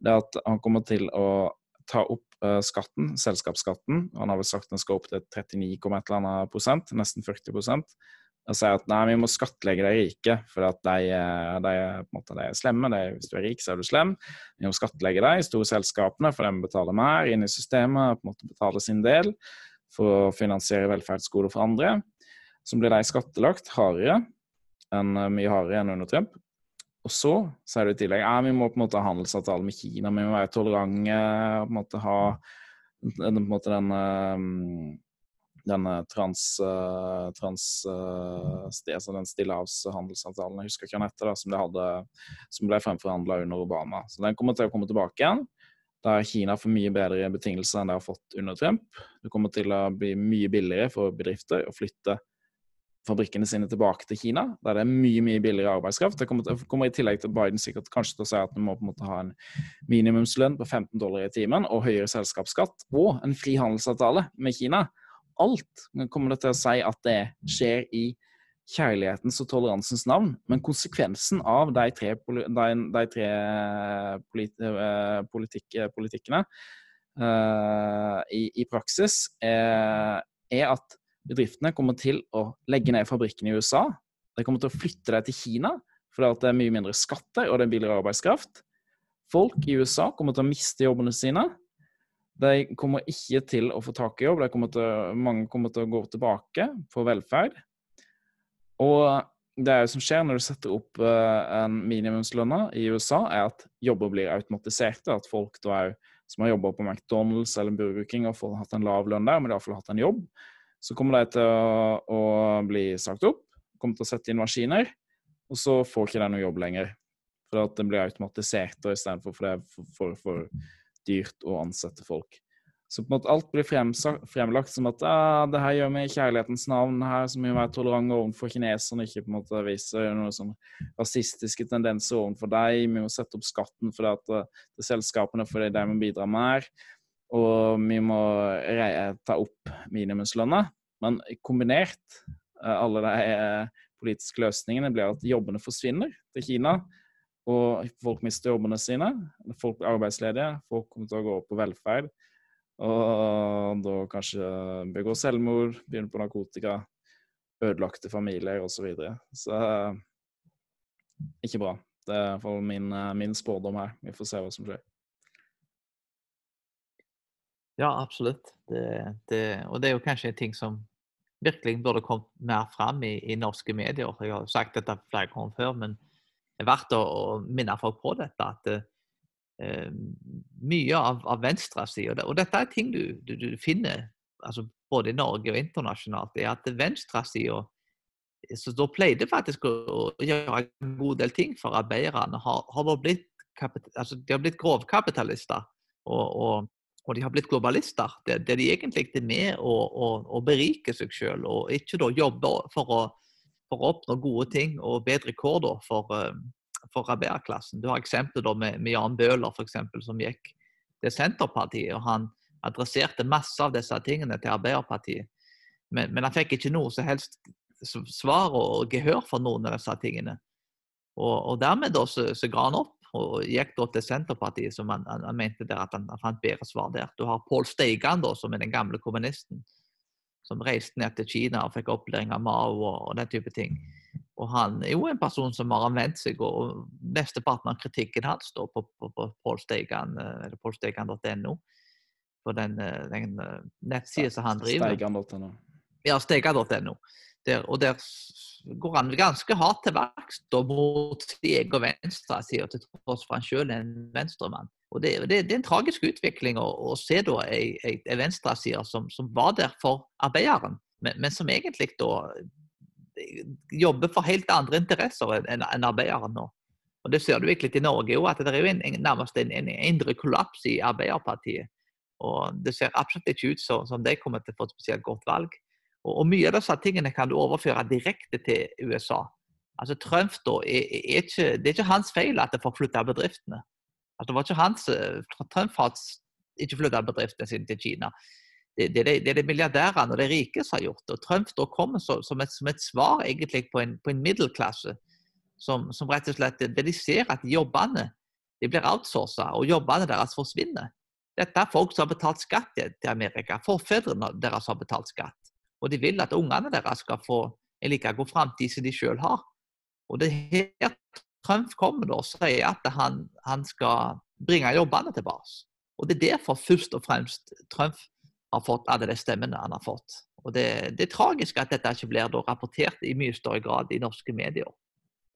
det er at han kommer til å ta opp uh, skatten, selskapsskatten. Han har vel sagt den skal opp til 39,1 prosent, nesten 40% og sier at nei, vi må skattlegge de rike, for at de, de, måte, de er slemme. De, hvis du er rik, så er du slem. Vi må skattlegge de store selskapene, for de betaler mer inn i systemet, på en måte betaler sin del for å finansiere velferdsgoder for andre. Så blir de skattelagt hardere enn mye hardere enn under Trump. Og så sier du i tillegg at vi må på en måte ha handelsavtale med Kina, vi må være tolerante, på en måte ha på en måte den, denne den eh, trans, eh, trans eh, sti- altså den stillehavshandelsavtalen, jeg husker ikke hva den heter, da, som, de hadde, som ble fremforhandla under Obama. Så den kommer til å komme tilbake igjen. Der Kina får mye bedre betingelser enn de har fått under Trump. Det kommer til å bli mye billigere for bedrifter å flytte fabrikkene sine tilbake til Kina, der det er mye mye billigere arbeidskraft. Det kommer, kommer i tillegg til Biden sikkert kanskje til å si at vi må på en måte ha en minimumslønn på 15 dollar i timen og høyere selskapsskatt og en frihandelsavtale med Kina. Alt kommer det til å si at det skjer i kjærlighetens og toleransens navn, men konsekvensen av de tre, de, de tre polit, eh, politikk, politikkene uh, i, i praksis er, er at bedriftene kommer til å legge ned fabrikkene i USA. De kommer til å flytte dem til Kina, fordi det er mye mindre skatter og det er billigere arbeidskraft. Folk i USA kommer til å miste jobbene sine. De kommer ikke til å få tak i jobb. Kommer til, mange kommer til å gå tilbake for velferd. Og det er jo som skjer når du setter opp eh, en minimumslønna i USA, er at jobber blir automatiserte. At folk da er, som har jobba på McDonald's eller Burger King og hatt en lav lønn der, men iallfall hatt en jobb, så kommer de til å, å bli sagt opp. Kommer til å sette inn maskiner, og så får ikke de noe jobb lenger. For at den blir automatisert og istedenfor for det er for, for, for dyrt å ansette folk. Så på en måte alt blir fremlagt som at ah, det her gjør vi i kjærlighetens navn. her så må vi være tolerante overfor kineserne, ikke på en måte vise noen sånn rasistiske tendenser overfor dem. Vi må sette opp skatten for at, det, det selskapene fordi de må bidra mer. Og vi må ta opp minimumslønna. Men kombinert, eh, alle de eh, politiske løsningene, blir at jobbene forsvinner til Kina. Og folk mister jobbene sine. Folk blir arbeidsledige. Folk kommer til å gå opp på velferd. Og da kanskje begå selvmord, begynne på narkotika, ødelagte familier osv. Så, videre. så eh, ikke bra. Det er i hvert fall min, min spådom her. Vi får se hva som skjer. Ja, absolutt. Det, det, og det er jo kanskje en ting som virkelig burde kommet mer fram i, i norske medier. Jeg har sagt dette flere ganger før, men det er verdt å, å minne folk på dette. At eh, mye av, av venstresida, og, det- dette er ting du, du, du finner altså både i Norge og internasjonalt, er at venstresida da pleide faktisk å gjøre en god del ting for arbeiderne. Har, har blitt, altså, de har blitt grovkapitalister. Og, og, og de har blitt globalister. Det, det de egentlig er med å, å, å berike seg selv, og ikke da jobbe for å, for å oppnå gode ting og bedre kår da for, eh, for arbeiderklassen. Du har eksempler da med, med Jan Bøhler, eksempel, som gikk til Senterpartiet. og Han adresserte masse av disse tingene til Arbeiderpartiet. Men, men han fikk ikke noe som helst svar og gehør for noen av disse tingene. Og, og dermed da så, så ga han opp og gikk da til Senterpartiet, som han, han, han mente der at han, han fant bedre svar der. Du har Pål Steigan, da, som er den gamle kommunisten, som reiste ned til Kina og fikk opplæring av Mao og, og den type ting. Og han er jo en person som har anvendt seg, og mesteparten av kritikken hans står på, på, på Pål Steigan, eh, eller pålsteigan.no, på den, eh, den nettsida som han driver. Steigan.no. Ja, steigan.no. Og der går han ganske hardt til verks mot egen venstreside, til tross for han selv er en venstremann. Og det, det, det er en tragisk utvikling å, å se da ei, venstreside som, som var der for arbeideren, men, men som egentlig da eh, jobber for helt andre interesser enn enn arbeideren nå. Og Det ser du virkelig i Norge òg, at det er jo en, en, nærmest en, en indre kollaps i Arbeiderpartiet. Og Det ser absolutt ikke ut som, som de kommer til å få et spesielt godt valg. Og, og Mye av disse tingene kan du overføre direkte til USA. Altså Trump da, er, er ikke, Det er ikke hans feil at det får flytta bedriftene. Altså, det var ikke hans, eh, Trump har ikke flytta bedriftene sine til Kina. Det, det, det er det milliardærene og de rike som har gjort det. Og Trump da kommer så, som, et, som et svar egentlig på en, på en middelklasse som, som rett og slett det de ser at jobbene de blir outsourca, og jobbene deres forsvinner. Dette er folk som har betalt skatt til Amerika. Forfedrene deres har betalt skatt. Og de vil at ungene deres skal få en like god framtid som de sjøl har. Og det er her Trump kommer og sier at han, han skal bringe jobbene tilbake. Og Det er derfor først og fremst Trump har fått alle de stemmene han har fått. Og Det, det er tragisk at dette ikke blir rapportert i mye større grad i norske medier.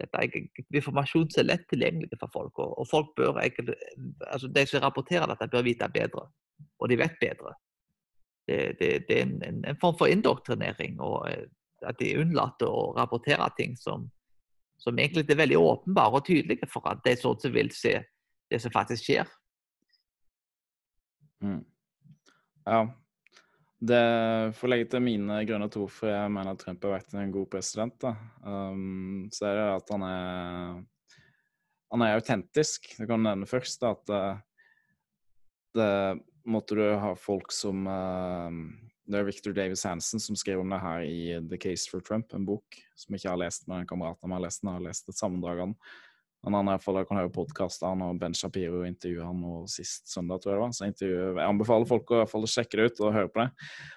Dette er informasjon som er lett tilgjengelig for folk. og folk bør, altså De som rapporterer dette, bør vite bedre. Og de vet bedre. Det, det, det er en, en, form for indoktrinering. og eh, At de unnlater å rapportere ting som, som egentlig er veldig åpenbare og tydelige for at de som vil se det som faktisk skjer. Mm. Ja. Det får legge til mine grønne to, for jeg mener at Trump har vært en god president. Um, så er det at han er han er autentisk. Det kan nevne først da, at det det måtte du ha folk som uh, Det er Victor Davis Hansen som skrev om det her i The Case for Trump, en bok som jeg ikke har lest, men en kamerat av meg har lest den. Har lest et sammendrag av. Men han er iallfall, kan høre podkaster, han og Ben Shapiro intervjuet han og sist søndag, tror jeg det var. Så jeg, jeg anbefaler folk å, fall, sjekke det ut og høre på det.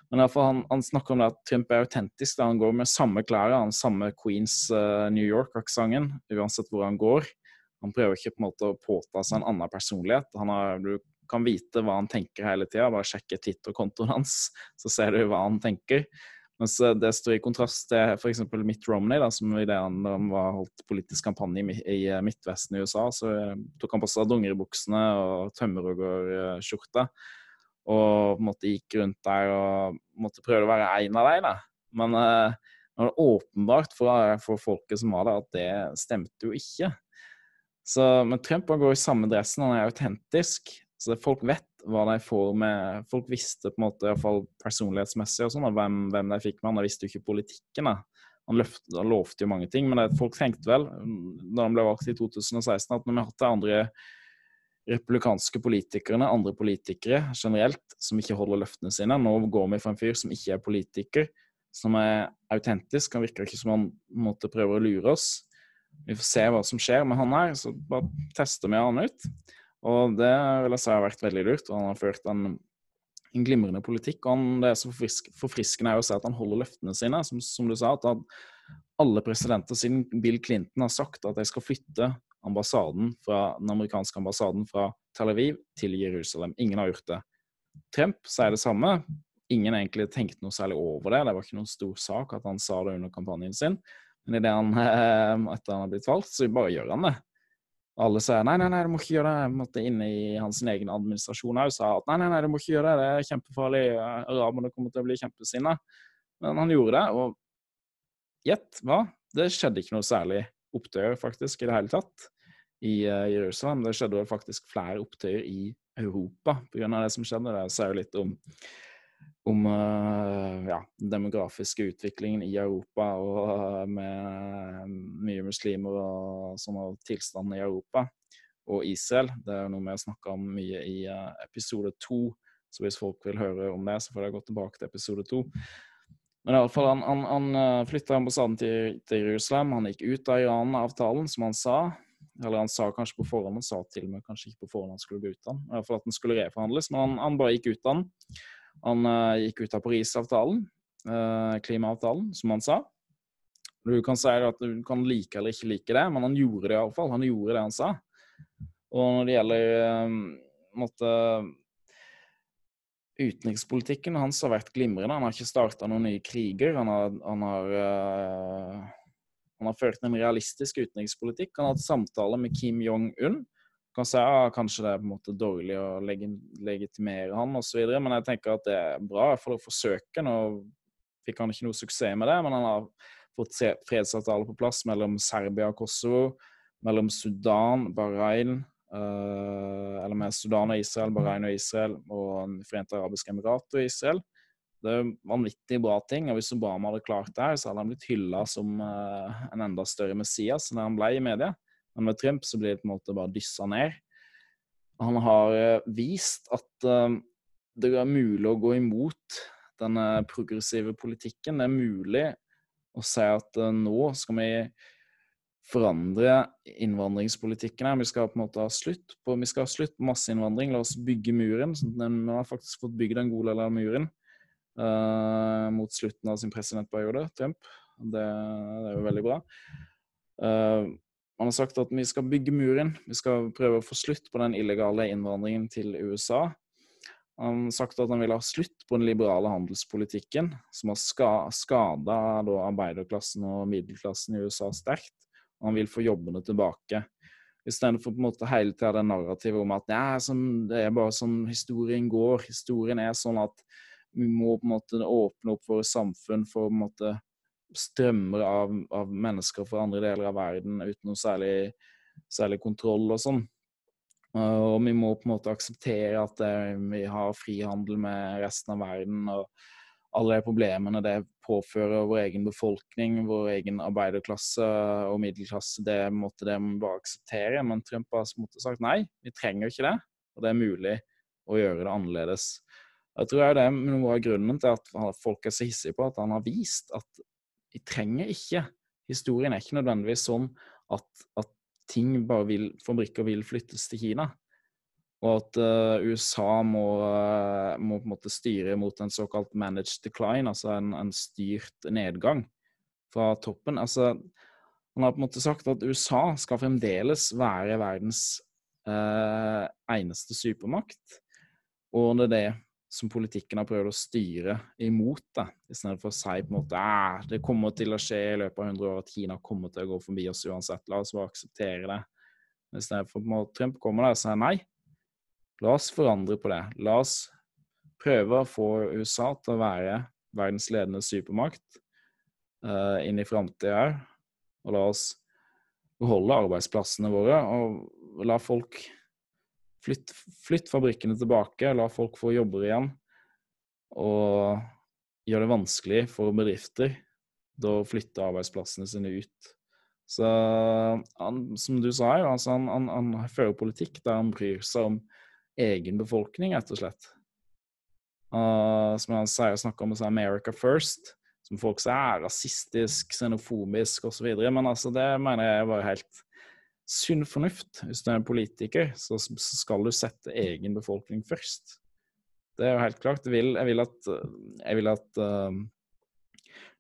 Men i han, han snakker om det at Trump er autentisk. Da. Han går med samme klær, han samme Queens uh, New York-aksenten uansett hvor han går. Han prøver ikke på en måte å påta seg en annen personlighet. Han har, du kan vite hva han tenker hele tida. Bare sjekke Twitter-kontoen hans, så ser du hva han tenker. Mens det står i kontrast til f.eks. Mitt Romney, da, som det han, han var holdt politisk kampanje i, eh, Midtvesten i USA, så eh, tok han på seg dongeribuksene og tømmerhoggerskjorte. Og på en måte gikk rundt der og måtte prøve å være en av dem. Men uh, det var åpenbart for, for folket som var der, at det stemte jo ikke. Så, men Trump går i samme dressen, han er autentisk. Så folk vet hva de får med Folk visste på en måte, iallfall personlighetsmessig og sånn, hvem, hvem, de fikk med. Han visste jo ikke politikken. da. Han, løft, han lovte jo mange ting, men det, folk tenkte vel, da han ble valgt i 2016, at når vi har hatt de andre republikanske politikerne, andre politikere generelt, som ikke holder løftene sine. Nå går vi for en fyr som ikke er politiker, som er autentisk. Han virker ikke som han måtte prøve å lure oss. Vi får se hva som skjer med han her, så bare tester vi han ut. Og det vil jeg si har vært veldig lurt. og Han har ført en, en glimrende politikk. og han, Det er så forfrisk, forfriskende å se at han holder løftene sine. Som, som du sa, at alle presidenter siden Bill Clinton har sagt at de skal flytte ambassaden fra, den amerikanske ambassaden fra Tel Aviv til Jerusalem. Ingen har gjort det. Trump sier det samme. Ingen egentlig tenkte noe særlig over det. Det var ikke noen stor sak at han sa det under kampanjen sin. Men idet han, han har blitt valgt, så bare gjør han det. Alle sa nei, nei, nei, du må ikke gjøre det. Jeg måtte inn i hans egen administrasjon òg sa at nei, nei, nei, du må ikke gjøre det, det er kjempefarlig. Araberne kommer til å bli kjempesinna. Men han gjorde det, og gjett hva? Det skjedde ikke noe særlig opptøyer faktisk i det hele tatt i uh, Jerusalem. Det skjedde faktisk flere opptøyer i Europa pga. det som skjedde. Det sier jo litt om om uh, ja, den demografiske utviklingen i Europa og uh, med mye muslimer og sånne tilstander i Europa. Og Israel. Det er noe vi har snakka om mye i uh, episode to. Så hvis folk vil høre om det, så får de gå tilbake til episode to. Men i alle fall, han, han, han flytta ambassaden til, til, Jerusalem. Han gikk ut av Iran-avtalen, som han sa. Eller han sa kanskje på forhånd, han sa til og med kanskje ikke på forhånd han skulle gå ut av den. Fall at den skulle reforhandles, men han, han bare gikk ut av den. Han uh, gikk ut av Parisavtalen, uh, klimaavtalen, som han sa. Du kan si at du kan like eller ikke like det, men han gjorde det iallfall. Han gjorde det han sa. Og når det gjelder uh, måtte, Utenrikspolitikken hans har vært glimrende. Han har ikke starta noen nye kriger. Han har, han har, uh, han har ført en realistisk utenrikspolitikk. Han har hatt samtaler med Kim Jong-un kan si ah, kanskje det er på en måte dårlig å leg legitimere han osv., men jeg tenker at det er bra for å forsøke. Nå fikk han ikke noe suksess med det, men han har fått fredsavtale på plass mellom Serbia og Kosovo, mellom Sudan, Bahrain uh, Eller med Sudan og Israel, Bahrain og Israel og Forente arabiske emirater og Israel. Det er vanvittig bra ting. og Hvis Obama hadde klart det her, så hadde han blitt hylla som uh, en enda større Messias enn han ble i media. Men med Trump så blir det på en måte bare dyssa ned. Han har eh, vist at uh, det er mulig å gå imot denne progressive politikken. Det er mulig å si at uh, nå skal vi forandre innvandringspolitikken her. Vi skal på en måte ha slutt på, vi skal ha slutt på masseinnvandring. La oss bygge muren. Vi har faktisk fått bygd en god del av muren uh, mot slutten av sin presidentperiode, Trump. Det, det er jo veldig bra. Uh, man har sagt at vi skal bygge muren. Vi skal prøve å få slutt på den illegale innvandringen til USA. Han har sagt at han vil ha slutt på den liberale handelspolitikken, som har ska skada arbeiderklassen og middelklassen i USA sterkt. Og han vil få jobbene tilbake. Istedenfor på en måte hele tida det narrativet om at det er, bare sånn historien går. Historien er sånn at vi må på en måte åpne opp våre samfunn for på en måte strømmer av, av mennesker fra andre deler av verden uten noe særlig, særlig kontroll og sånn. Og vi må på en måte akseptere at det, vi har frihandel med resten av verden. og alle de problemene det påfører vår egen befolkning, vår egen arbeiderklasse og middelklasse, det måtte de bare akseptere. Men Trump har sagt nei, vi trenger ikke det. Og det er mulig å gjøre det annerledes. Jeg tror det er noe av grunnen til at folk er så hissige på at han har vist at vi trenger ikke Historien er ikke nødvendigvis sånn at, at ting bare vil, fabrikker vil flyttes til Kina. Og at uh, USA må, uh, må, på en måte styre mot en såkalt managed decline, altså en, en, styrt nedgang fra toppen. Altså, han har på en måte sagt at USA skal fremdeles være verdens uh, eneste supermakt. Og det er det som politikken har prøvd å styre imot, da, i stedet for å si på en måte at det kommer til å skje i løpet av 100 år at Kina kommer til å gå forbi oss uansett. La oss bare akseptere det. I stedet for at Trump kommer der og sier nei, La oss forandre på det. La oss prøve å få USA til å være verdens ledende supermakt uh, inn i framtida òg. Og la oss beholde arbeidsplassene våre og la folk flytte, flytt fabrikkene tilbake. La folk få jobber igjen. Og gjør det vanskelig for bedrifter å flytte arbeidsplassene sine ut. Så han, som du sa, altså han, han, han fører politikk der han bryr seg om egen befolkning, rett og slett. Uh, som han sier, snakker om America first, som folk sier er rasistisk, xenofobisk osv. Men altså, det mener jeg var helt sunn fornuft. Hvis du er politiker, så, skal du sette egen befolkning først. Det er jo helt klart. Jeg vil, jeg vil at, jeg vil at uh,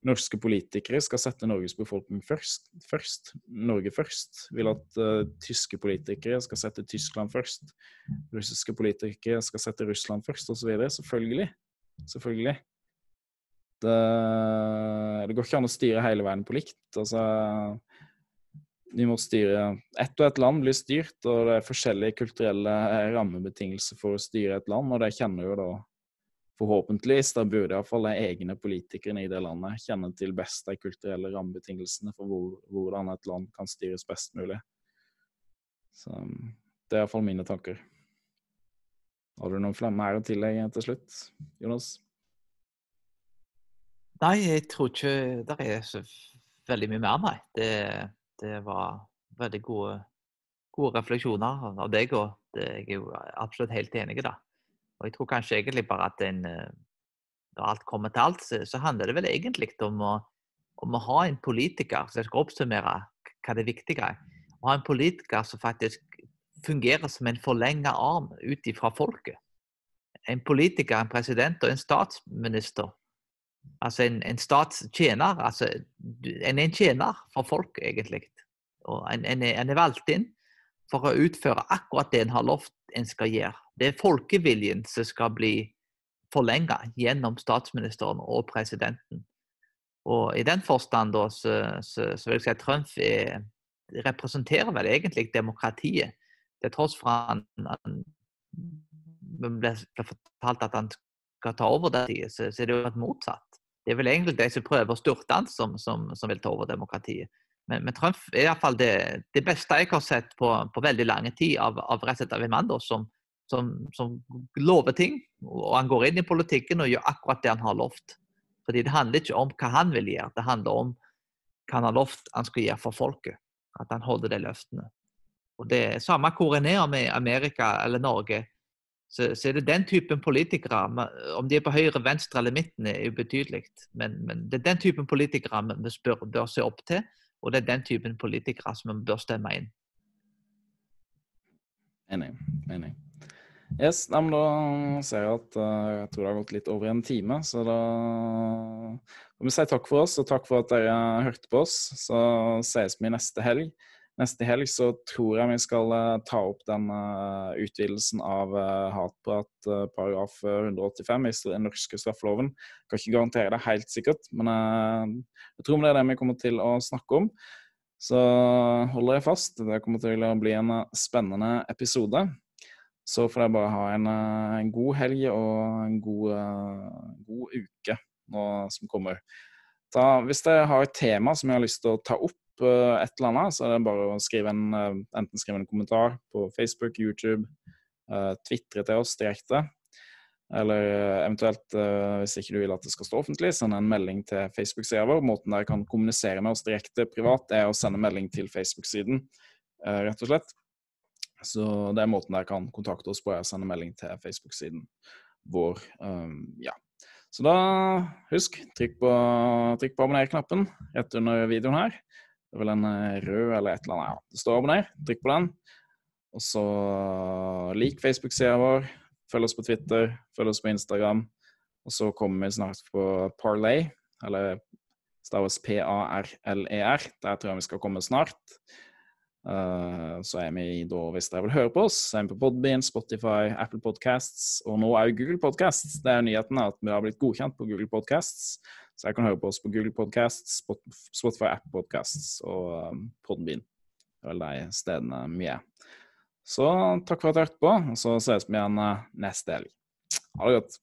norske politikere skal sette Norges befolkning først. først. Norge først. Jeg Vil at uh, tyske politikere skal sette Tyskland først. Russiske politikere skal sette Russland først, osv. Selvfølgelig. Selvfølgelig. Det, det, går ikke an å styre hele verden på likt. Altså, vi må styre Ett og ett land blir styrt, og det er forskjellige kulturelle rammebetingelser for å styre et land, og det kjenner jo da forhåpentligvis, da burde iallfall de egne politikerne i det landet kjenne til best de kulturelle rammebetingelsene for hvor, hvordan et land kan styres best mulig. Så det er iallfall mine tanker. Har du noen mer å tillegge til slutt, Jonas? Nei, jeg tror ikke det er så veldig mye mer, nei. Det, det var veldig gode, gode refleksjoner av deg, og det, jeg er jo absolutt helt enig det. Og jeg tror kanskje egentlig bare at en, eh, når alt kommer til alt, så, så handler det vel egentlig om å, om å, ha en politiker som skal oppsummere hva det viktige er. Å ha en politiker som faktisk fungerer som en forlenget arm ut ifra folket. En politiker, en president og en statsminister. Altså en, en statstjener. Altså, en er en tjener for folk, egentlig. Og en, en, er, en er valgt inn for å utføre akkurat det en har lovt en skal gjøre. Det er folkeviljen som skal bli forlenga gjennom statsministeren og presidenten. Og I den forstand da, så, så, så, vil jeg si at Trump er, representerer vel egentlig demokratiet. Til tross for at han, han ble fortalt at han skal ta over det, så, så er det jo motsatt. Det er vel egentlig de som prøver å styrte han, som, som, som vil ta over demokratiet. Men, men Trump er iallfall det, det beste jeg har sett på, på veldig lang tid av, av rett og slett av en mann som, som, som, lover ting. Og han går inn i politikken og gjør akkurat det han har lovt. Fordi det handler ikke om hva han vil gjøre, det handler om hva han har lovt han skal gjøre for folket. At han holder de løftene. Og det er Samme hvor en er, om Amerika eller Norge, så, så, er det den typen politikere Om de er på høyre, venstre eller midten, er ubetydelig. Men, men det er den typen politikere vi bør, bør se opp til. Og det er den typen politikere som vi bør stemme inn. Enig. Enig. Yes, Da ser jeg at uh, jeg tror det har gått litt over en time. Så da får vi si takk for oss, og takk for at dere hørte på oss. Så ses vi neste helg. Neste helg så tror jeg vi skal uh, ta opp den uh, utvidelsen av hatprat paragraf 185 i den norske straffeloven. Kan ikke garantere det helt sikkert, men jeg tror det er det vi kommer til å snakke om. Så hold dere fast. Det kommer til å bli en spennende episode. Så får jeg bare ha en, eh, en god helg og en god, god uke nå som kommer. Da, hvis dere har et tema som jeg har lyst til å ta opp, uh, et eller annet, så er det bare å skrive en, uh, enten skrive en kommentar på Facebook, YouTube, uh, tvitre til oss direkte. Eller eventuelt, hvis ikke du vil at det skal stå offentlig, send en melding til Facebook-sida vår. Måten dere kan kommunisere med oss direkte privat, er å sende melding til Facebook-siden, rett og slett. Så det er måten dere kan kontakte oss på, er å sende melding til Facebook-siden vår. Ja. Så da, husk, trykk på, trykk på abonner-knappen rett under videoen her. Det er vel en eh, rød eller et eller annet. Ja, det står abonner. Trykk på den. Og så lik Facebook-sida vår. Følg oss på Twitter. Følg oss på Instagram. Og så kommer vi snart på Parlay, eller staves P-A-R-L-E-R. E Der tror jeg vi skal komme snart. Uh, så er vi da, hvis dere vil høre på oss, er vi på Podbean, Spotify, Apple Podcasts og nå òg Google Podcasts. Det er nyheten at vi har blitt godkjent på Google Podcasts, så jeg kan høre på oss på Google Podcasts, Spotify, App Podcasts og um, Podbean. Det er vel de stedene vi er. Så takk for at du hørte på, og så ses vi igjen uh, neste helg. Ha det godt.